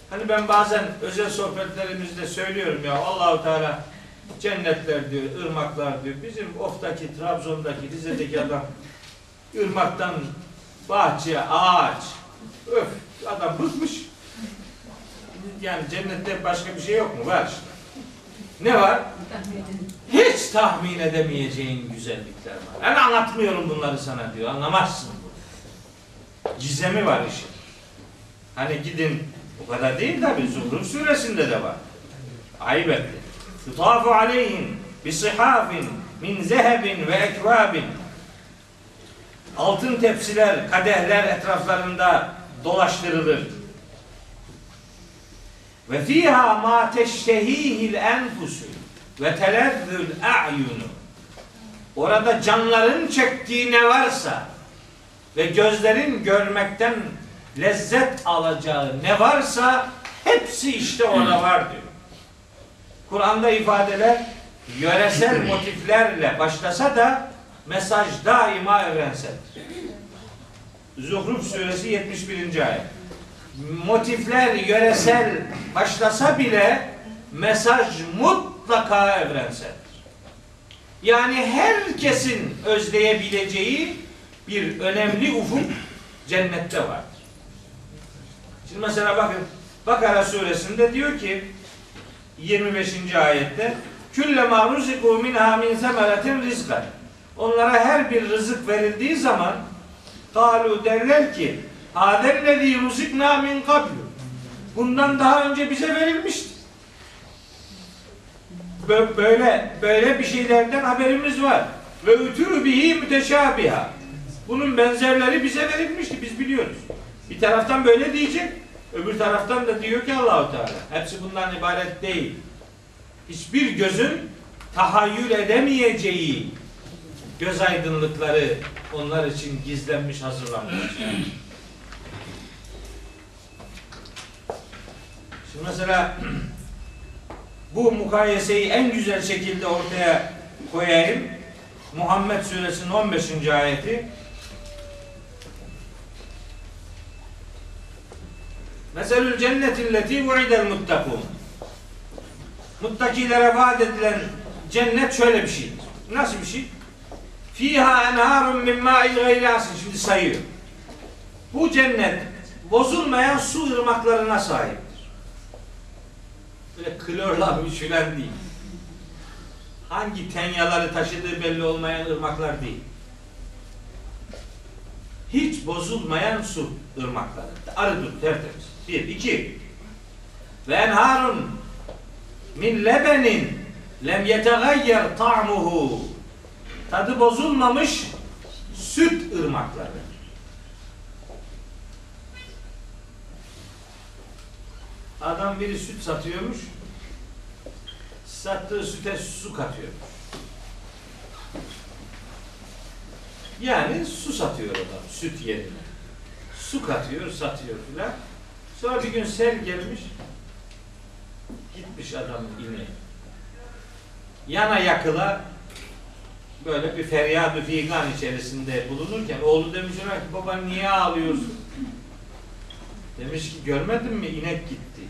[SPEAKER 1] Hani ben bazen özel sohbetlerimizde söylüyorum ya Allahu Teala cennetler diyor, ırmaklar diyor. Bizim Of'taki, Trabzon'daki, Rize'deki adam ırmaktan bahçe, ağaç, öf adam bıkmış. yani cennette başka bir şey yok mu? Var işte. Ne var? Hiç tahmin edemeyeceğin güzellikler var. Ben anlatmıyorum bunları sana diyor. Anlamazsın. Gizemi var işin. Hani gidin o kadar değil tabi Zuhruf suresinde de var. Ayıp etti. Tutafu aleyhim bisihafin min zehebin ve ekvabin altın tepsiler, kadehler etraflarında dolaştırılır. Ve fiha ma teştehihil enfusu ve telezzül a'yunu. Orada canların çektiği ne varsa ve gözlerin görmekten lezzet alacağı ne varsa hepsi işte orada var diyor. Kur'an'da ifadeler yöresel motiflerle başlasa da mesaj daima evrensel. Zuhruf suresi 71. ayet. Motifler yöresel başlasa bile mesaj mutlaka evrensel. Yani herkesin özleyebileceği bir önemli ufuk cennette vardır. Şimdi mesela bakın Bakara suresinde diyor ki 25. ayette Küllema ruziku minha min semeratin rizkan Onlara her bir rızık verildiği zaman kalu derler ki Adellezî ruzikna min kablu Bundan daha önce bize verilmişti. Bö- Böyle böyle bir şeylerden haberimiz var. Ve ütü bihi müteşabiha. Bunun benzerleri bize verilmişti. Biz biliyoruz. Bir taraftan böyle diyecek. Öbür taraftan da diyor ki Allahu Teala. Hepsi bundan ibaret değil. Hiçbir gözün tahayyül edemeyeceği göz aydınlıkları onlar için gizlenmiş, hazırlanmış. Şimdi mesela bu mukayeseyi en güzel şekilde ortaya koyayım. Muhammed suresinin 15. ayeti. Meselül cennetilleti vu'idel muttakun. Muttakilere vaat edilen cennet şöyle bir şeydir. Nasıl bir şey? Fiha enharun min ma'in gayri asin. Şimdi sayıyor. Bu cennet bozulmayan su ırmaklarına sahiptir. Böyle klorla büyüşülen değil. Hangi tenyaları taşıdığı belli olmayan ırmaklar değil. Hiç bozulmayan su ırmakları. Arı dur tertemiz. Bir, iki. Ve enharun min lebenin lem yetegayyer ta'muhu tadı bozulmamış süt ırmakları. Adam biri süt satıyormuş. Sattığı süte su katıyormuş. Yani su satıyor adam süt yerine. Su katıyor, satıyor filan. Sonra bir gün sel gelmiş. Gitmiş adamın ineği. Yana yakıla böyle bir feryadı figan içerisinde bulunurken oğlu demiş ona ki baba niye ağlıyorsun? Demiş ki görmedin mi inek gitti.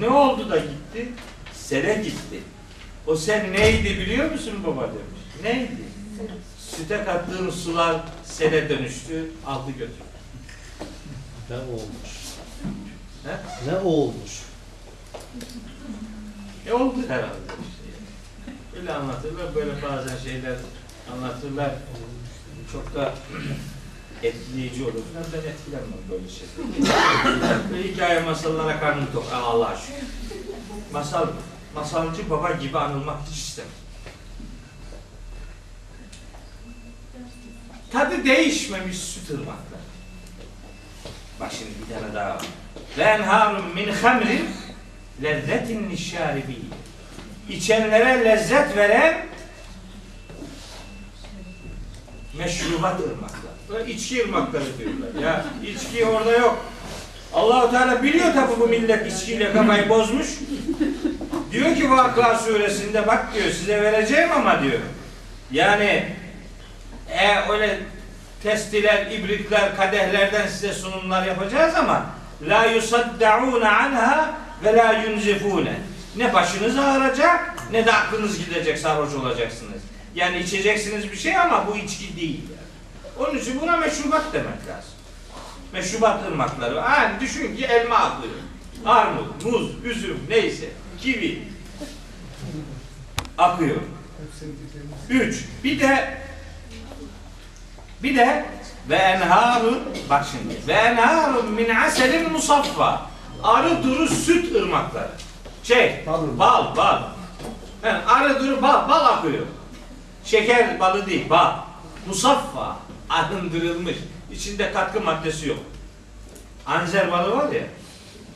[SPEAKER 1] Ne oldu da gitti? Sele gitti. O sen neydi biliyor musun baba demiş. Neydi? Süte kattığın sular sele dönüştü, aldı götürdü.
[SPEAKER 2] Ne olmuş?
[SPEAKER 1] He?
[SPEAKER 2] Ne olmuş?
[SPEAKER 1] E oldu herhalde Böyle anlatırlar, böyle bazen şeyler anlatırlar. Çok da etkileyici olur. Ben, etkilenmem böyle. Böyle hikaye masallara karnım tok. Aa, Allah'a şükür. Masal, masalcı baba gibi anılmak hiç istemem. Tadı değişmemiş süt ırmaklar. Bak şimdi bir tane daha var. Ve enharun min hamrin lezzetin nişşaribi. İçenlere lezzet veren meşrubat ırmaklar. İçki ırmakları diyorlar. Ya içki orada yok. Allahu Teala biliyor tabi bu millet içkiyle kafayı bozmuş. Diyor ki Vakıa suresinde bak diyor size vereceğim ama diyor. Yani e, öyle testiler, ibritler, kadehlerden size sunumlar yapacağız ama la yusaddaun anha ve la yunzifune. Ne başınız ağrıyacak ne de aklınız gidecek sarhoş olacaksınız. Yani içeceksiniz bir şey ama bu içki değil. Yani. Onun için buna meşrubat demek lazım. Meşrubat ırmakları. Yani düşün ki elma akıyor. Armut, muz, üzüm neyse. Kivi. Akıyor. Üç. Bir de bir de ve enharun bak şimdi ve enharun min aselin musaffa arı duru süt ırmakları. Şey
[SPEAKER 2] Bal ırmağı.
[SPEAKER 1] bal bal. Yani arı duru bal bal akıyor. Şeker balı değil bal. Musaffa arındırılmış. İçinde katkı maddesi yok. Anzer balı var ya.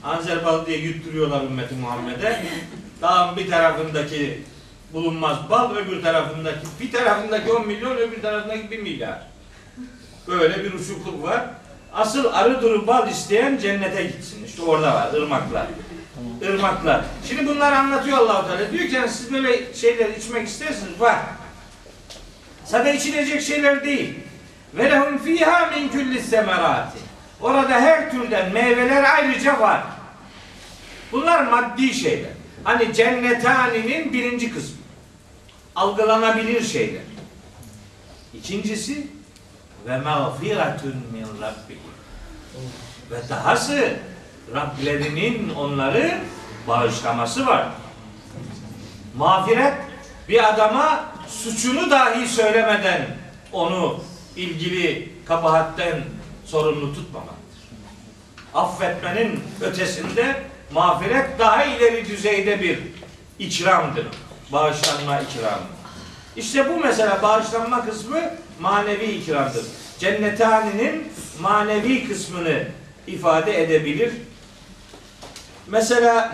[SPEAKER 1] Anzer balı diye yutturuyorlar ümmeti Muhammed'e. Dağın bir tarafındaki bulunmaz bal, öbür tarafındaki bir tarafındaki 10 milyon, öbür tarafındaki 1 milyar. Böyle bir uçukluk var. Asıl arı duru bal isteyen cennete gitsin. İşte orada var ırmaklar. Irmaklar. Şimdi bunları anlatıyor Allah-u Teala. Diyor ki siz böyle şeyler içmek istersiniz. Var. Sadece içilecek şeyler değil. Ve lehum fiha min kulli semerati. Orada her türden meyveler ayrıca var. Bunlar maddi şeyler. Hani cennetaninin birinci kısmı. Algılanabilir şeyler. İkincisi ve mağfiretun min rabbihim. Ve dahası Rablerinin onları bağışlaması var. Mağfiret bir adama suçunu dahi söylemeden onu ilgili kabahatten sorumlu tutmamaktır. Affetmenin ötesinde mağfiret daha ileri düzeyde bir ikramdır. Bağışlanma ikramı. İşte bu mesela bağışlanma kısmı manevi ikramdır. Cennetani'nin manevi kısmını ifade edebilir. Mesela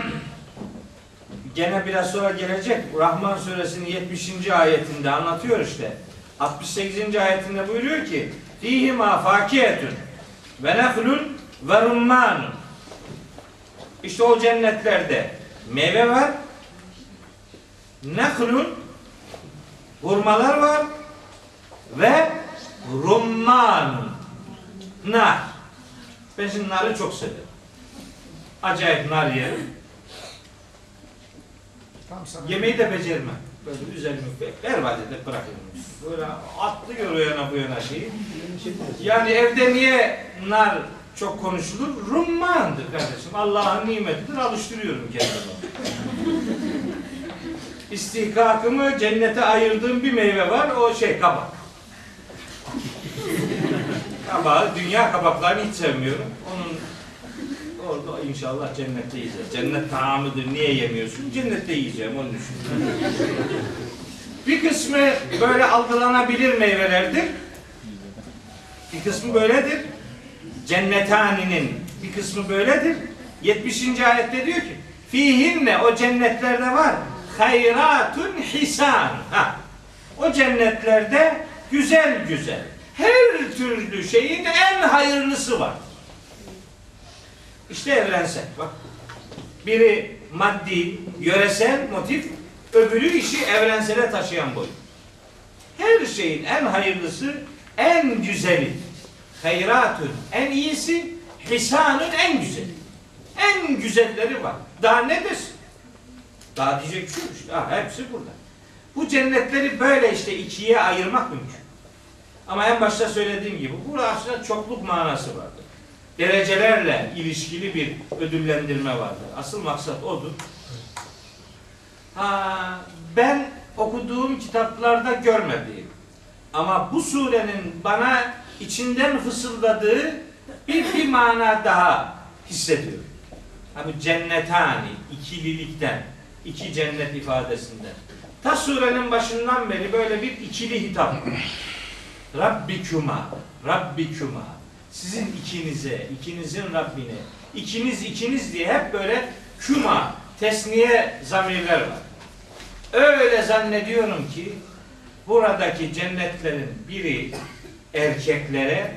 [SPEAKER 1] gene biraz sonra gelecek Rahman suresinin 70. ayetinde anlatıyor işte. 68. ayetinde buyuruyor ki Fihima fakiyetun ve nehlun ve rummanun İşte o cennetlerde meyve var nehlun hurmalar var ve rummanun nar ben şimdi narı çok severim acayip nar
[SPEAKER 3] sana.
[SPEAKER 1] Yemeği de becermem. Böyle üzerimi berbat edip bırakırım. Böyle atlıyor o yana bu yana şeyi. Yani evde niye nar çok konuşulur? Rummandır kardeşim. Allah'ın nimetidir. Alıştırıyorum kendimi. İstihkakımı cennete ayırdığım bir meyve var. O şey kabak. Kabağı, dünya kabaklarını hiç sevmiyorum. Orada inşallah cennette yiyeceğiz. Cennet tamamıdır. Niye yemiyorsun? Cennette yiyeceğim. Onu düşün. bir kısmı böyle algılanabilir meyvelerdir. Bir kısmı böyledir. Cennetani'nin bir kısmı böyledir. 70. ayette diyor ki fihinne o cennetlerde var hayratun hisan. Ha. O cennetlerde güzel güzel her türlü şeyin en hayırlısı var. İşte evrensel. Bak. Biri maddi, yöresel motif, öbürü işi evrensele taşıyan boy. Her şeyin en hayırlısı, en güzeli. Hayratun en iyisi, hisanun en güzeli. En güzelleri var. Daha ne desin? Daha diyecek bir şey işte. Ha, hepsi burada. Bu cennetleri böyle işte ikiye ayırmak mümkün. Ama en başta söylediğim gibi burada aslında çokluk manası vardır derecelerle ilişkili bir ödüllendirme vardır. Asıl maksat odur. Ha, ben okuduğum kitaplarda görmediğim ama bu surenin bana içinden fısıldadığı bir, bir mana daha hissediyorum. Ha, bu cennetani, ikililikten, iki cennet ifadesinden. Ta surenin başından beri böyle bir ikili hitap. Rabbikuma, Rabbikuma sizin ikinize, ikinizin Rabbine, ikiniz ikiniz diye hep böyle küma, tesniye zamirler var. Öyle zannediyorum ki buradaki cennetlerin biri erkeklere,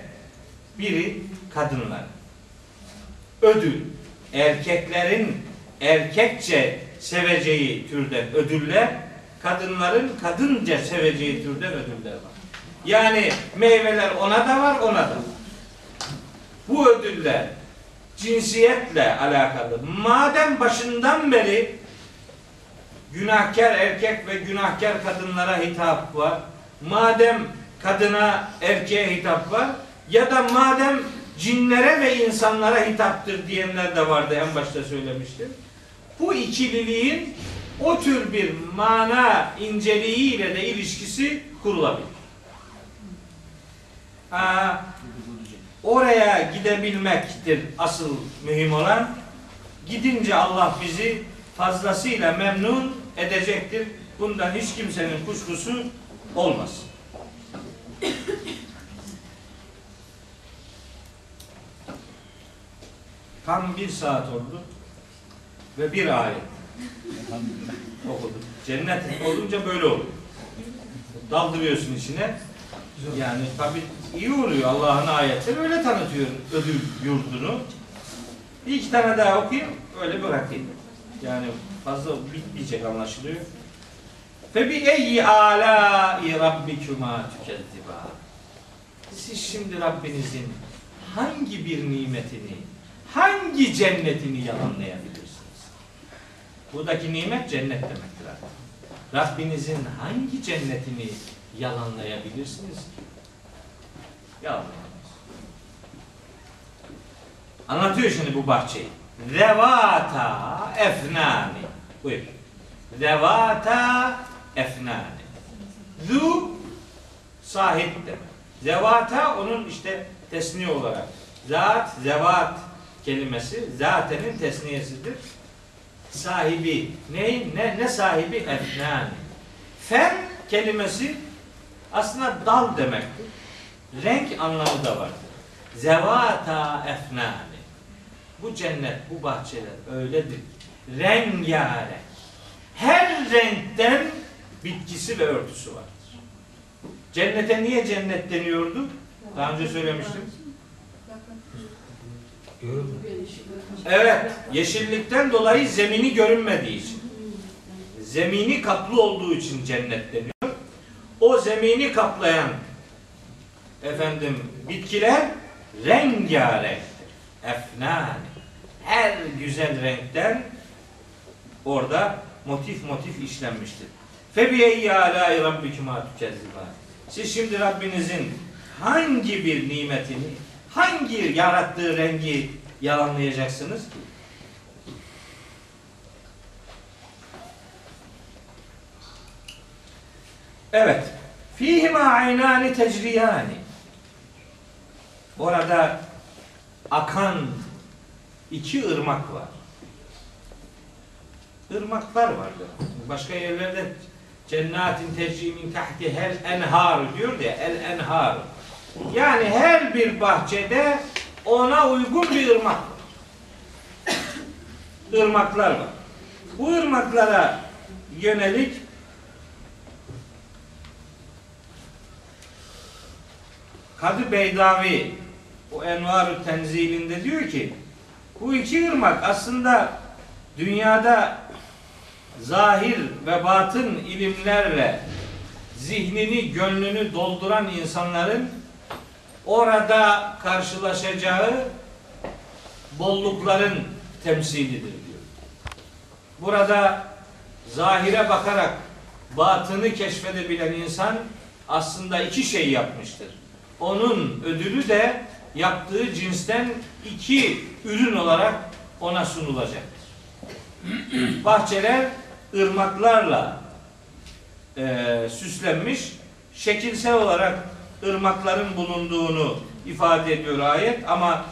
[SPEAKER 1] biri kadınlara. Ödül, erkeklerin erkekçe seveceği türden ödüller, kadınların kadınca seveceği türden ödüller var. Yani meyveler ona da var, ona da var bu ödüller cinsiyetle alakalı. Madem başından beri günahkar erkek ve günahkar kadınlara hitap var. Madem kadına erkeğe hitap var ya da madem cinlere ve insanlara hitaptır diyenler de vardı en başta söylemiştim. Bu ikililiğin o tür bir mana inceliğiyle de ilişkisi kurulabilir. Ha, oraya gidebilmektir asıl mühim olan. Gidince Allah bizi fazlasıyla memnun edecektir. Bundan hiç kimsenin kuşkusu olmasın. Tam bir saat oldu ve bir ayet okudum. Cennet olunca böyle olur. Daldırıyorsun içine. Yani tabi iyi oluyor Allah'ın ayetleri öyle tanıtıyor ödül yurdunu. Bir iki tane daha okuyayım öyle bırakayım. Yani fazla bitmeyecek anlaşılıyor. Fe bi eyyi alâi rabbikuma tükezziba. Siz şimdi Rabbinizin hangi bir nimetini, hangi cennetini yalanlayabilirsiniz? Buradaki nimet cennet demektir artık. Rabbinizin hangi cennetini yalanlayabilirsiniz ki? Yalanlayamayız. Anlatıyor şimdi bu bahçeyi. Zevata efnani. Buyur. Zevata efnani. Zu sahip demek. Zevata onun işte tesniye olarak. Zat, zevat kelimesi zatenin tesniyesidir. Sahibi. Ne, ne, ne sahibi? Efnani. Fen kelimesi aslında dal demektir. Renk anlamı da vardır. Zevata efnani. Bu cennet, bu bahçeler öyledir. Rengarenk. Her renkten bitkisi ve örtüsü vardır. Cennete niye cennet deniyordu? Daha önce söylemiştim. Evet, yeşillikten dolayı zemini görünmediği için. Zemini kaplı olduğu için cennet deniyor. O zemini kaplayan efendim bitkiler rengarenktir. Efnani. Her güzel renkten orada motif motif işlenmiştir. Febiyeyyi alâi rabbikuma tükezziban. Siz şimdi Rabbinizin hangi bir nimetini, hangi yarattığı rengi yalanlayacaksınız ki? Evet. Fihima aynani tecriyani. Orada akan iki ırmak var. Irmaklar vardı. Başka yerlerde cennetin tecrimin tahti hel enhar diyor ya el enhar. Yani her bir bahçede ona uygun bir ırmak var. Var. Bu ırmaklara yönelik Kadı Beydavi o Envar-ı Tenzilinde diyor ki bu iki ırmak aslında dünyada zahir ve batın ilimlerle zihnini, gönlünü dolduran insanların orada karşılaşacağı bollukların temsilidir diyor. Burada zahire bakarak batını keşfedebilen insan aslında iki şey yapmıştır. Onun ödülü de yaptığı cinsten iki ürün olarak ona sunulacaktır. Bahçeler ırmaklarla e, süslenmiş, şekilsel olarak ırmakların bulunduğunu ifade ediyor ayet ama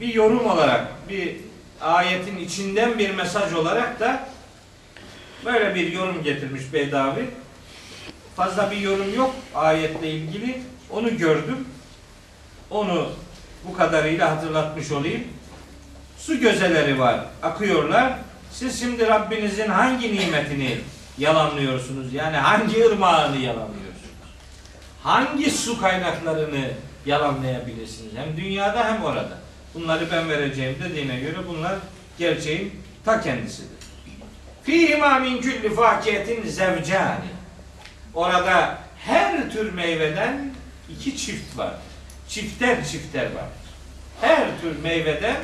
[SPEAKER 1] bir yorum olarak, bir ayetin içinden bir mesaj olarak da böyle bir yorum getirmiş Bedavi. Fazla bir yorum yok ayetle ilgili. Onu gördüm. Onu bu kadarıyla hatırlatmış olayım. Su gözeleri var, akıyorlar. Siz şimdi Rabbinizin hangi nimetini yalanlıyorsunuz? Yani hangi ırmağını yalanlıyorsunuz? Hangi su kaynaklarını yalanlayabilirsiniz? Hem dünyada hem orada. Bunları ben vereceğim dediğine göre bunlar gerçeğin ta kendisidir. Fihima min külli fakiyetin zevcani. Orada her tür meyveden iki çift var. Çifter çifter var. Her tür meyveden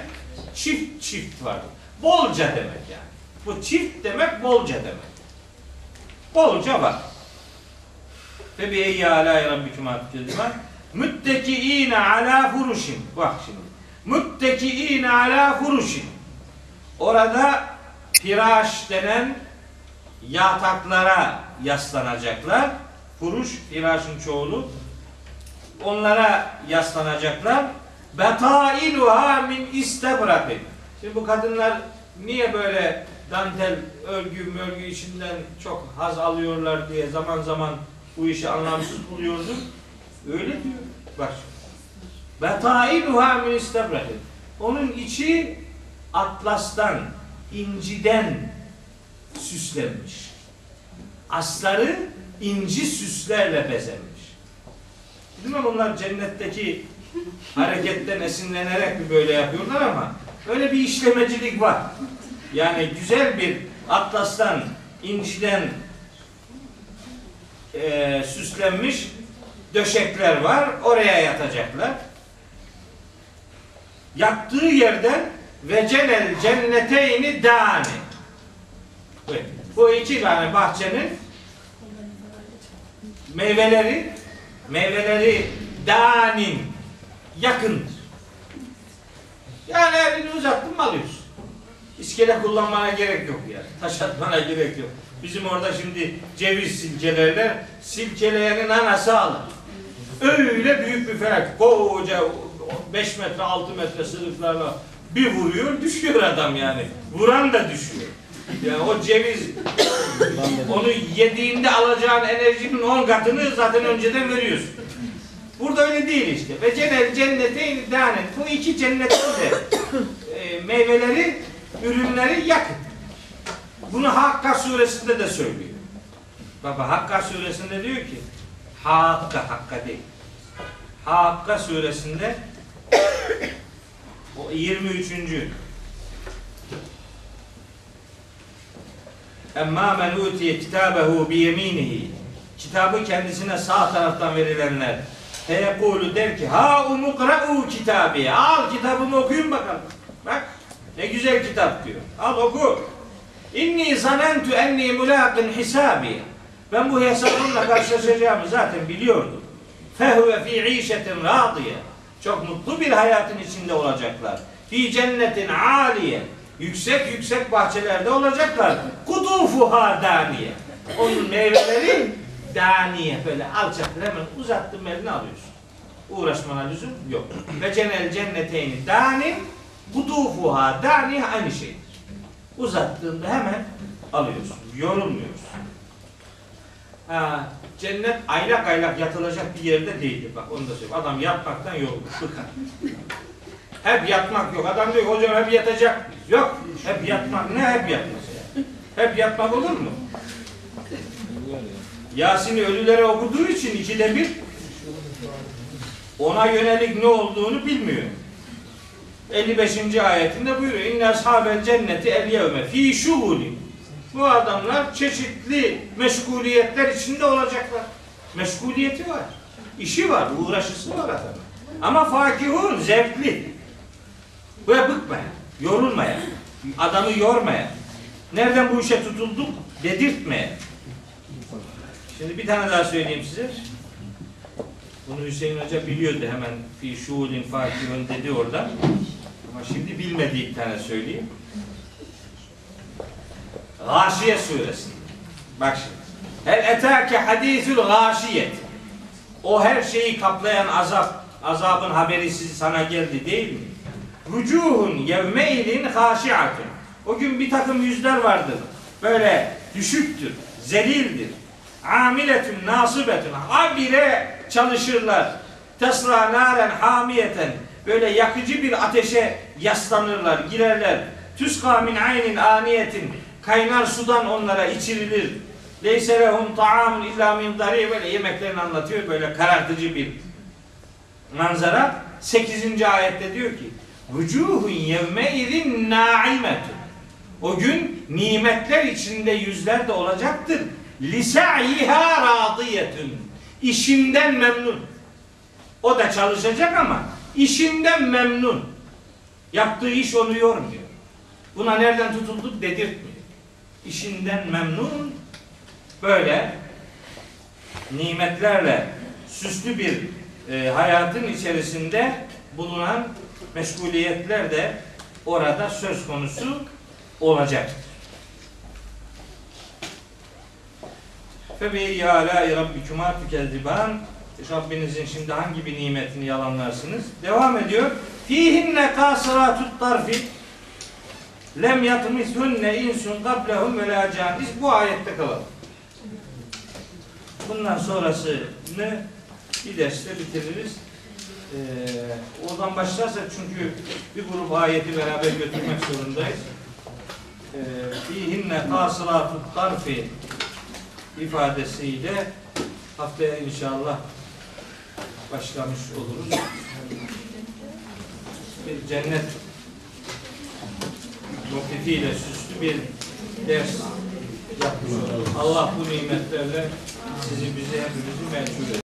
[SPEAKER 1] çift çift var. Bolca demek yani. Bu çift demek bolca demek. Bolca var. Ve bi eyyi alâ rabbikuma tükezziban. Müttekiîne alâ furuşin. Bak şimdi. Mutteki'ine ala furuşin. Orada firaş denen yataklara yaslanacaklar. Furuş, firashın çoğulu. Onlara yaslanacaklar. Betailuha min istebrakin. Şimdi bu kadınlar niye böyle dantel, örgü, mörgü içinden çok haz alıyorlar diye zaman zaman bu işi anlamsız buluyordum. Öyle diyor. Bak. Betailuha min istebrakin. Onun içi atlastan, inciden süslenmiş. Asları inci süslerle bezenmiş. Bilmem onlar cennetteki hareketten esinlenerek mi böyle yapıyorlar ama öyle bir işlemecilik var. Yani güzel bir atlastan, inciden eee, süslenmiş döşekler var. Oraya yatacaklar. Yattığı yerden ve cenel cenneteyni dani. Bu iki tane bahçenin meyveleri meyveleri danin yakındır. Yani elini uzattın mı alıyorsun. İskele kullanmana gerek yok yani. Taş atmana gerek yok. Bizim orada şimdi ceviz silkelerler, silkeleyenin anası alır. Öyle büyük bir felak. Koca 5 metre 6 metre sırıklarla bir vuruyor düşüyor adam yani. Vuran da düşüyor. Yani o ceviz onu yediğinde alacağın enerjinin 10 katını zaten önceden veriyorsun. Burada öyle değil işte. Ve cennet cennete danet. Bu iki cennetin de e, meyveleri, ürünleri yakın. Bunu Hakka suresinde de söylüyor. Baba Hakka suresinde diyor ki Hakka Hakka değil. Hakka suresinde o 23. Emma men utiye kitabehu bi yeminihi kitabı kendisine sağ taraftan verilenler. Feyekulu der ki ha umukra'u kitabi al kitabımı okuyun bakalım. Bak ne güzel kitap diyor. Al oku. İnni zanentu enni mulaqin hisabi ben bu hesabımla karşılaşacağımı zaten biliyordum. Fehuve fi işetin radiye çok mutlu bir hayatın içinde olacaklar. Fi cennetin aliye yüksek yüksek bahçelerde olacaklar kutufuha daniye onun meyveleri daniye böyle alacaktır hemen uzattım elini alıyorsun. Uğraşmana lüzum yok. Ve cenel cenneteyni dani kutufuha dani aynı şeydir. Uzattığında hemen alıyorsun. Yorulmuyorsun. Ha, cennet aylak aylak yatılacak bir yerde değildir. Bak onu da söyleyeyim. Adam yatmaktan. Bıkar. Hep yatmak yok. Adam diyor hocam hep yatacak? Yok. Hep yatmak. Ne hep yatması ya? Hep yatmak olur mu? Yasin'i ölülere okuduğu için ikide bir ona yönelik ne olduğunu bilmiyor. 55. ayetinde buyuruyor. İnne ashabel cenneti el yevme fi şuhuli. Bu adamlar çeşitli meşguliyetler içinde olacaklar. Meşguliyeti var. işi var, uğraşısı var adamın. Ama fakihun, zevkli. Böyle bıkmayan, yorulmayan, adamı yormayan. Nereden bu işe tutulduk? Dedirtmeyen. Şimdi bir tane daha söyleyeyim size. Bunu Hüseyin Hoca biliyordu hemen fi şuulin fakihun dedi orada. Ama şimdi bilmediği bir tane söyleyeyim. Gâşiye suresi. Bak şimdi. Hel etâke hadîthül gâşiyet. O her şeyi kaplayan azap, azabın haberi sana geldi değil mi? Vücuhun yevmeydin hâşi'atun. O gün bir takım yüzler vardır. Böyle düşüktür, zelildir. Amiletün nasibetün. Habire çalışırlar. Tesla naren hamiyeten. Böyle yakıcı bir ateşe yaslanırlar, girerler. Tüska min aynin aniyetin. Kaynar sudan onlara içirilir. Leyse lehum ta'amun illa min dari. Böyle yemeklerini anlatıyor. Böyle karartıcı bir manzara. 8. ayette diyor ki Vücuhun yevmeidin naimetun. O gün nimetler içinde yüzler de olacaktır. Lisa'iha radiyetun. İşinden memnun. O da çalışacak ama işinden memnun. Yaptığı iş onu yormuyor. Buna nereden tutulduk dedirtmiyor. İşinden memnun böyle nimetlerle süslü bir e, hayatın içerisinde bulunan meşguliyetler de orada söz konusu olacak. Fe bi alâi rabbikuma tükezziban Rabbinizin şimdi hangi bir nimetini yalanlarsınız? Devam ediyor. Fihinne kasıratut tarfi lem yatmishunne insun qablehum ve la can. Biz bu ayette kalalım. Bundan sonrasını bir derste bitiririz. Ee, oradan başlarsak çünkü bir grup ayeti beraber götürmek zorundayız. Ee, Fihinne kasıratut tarfi ifadesiyle haftaya inşallah başlamış oluruz. Bir cennet motifiyle süslü bir ders yapmış oluruz. Allah bu nimetlerle sizi bizi hepimizi etsin.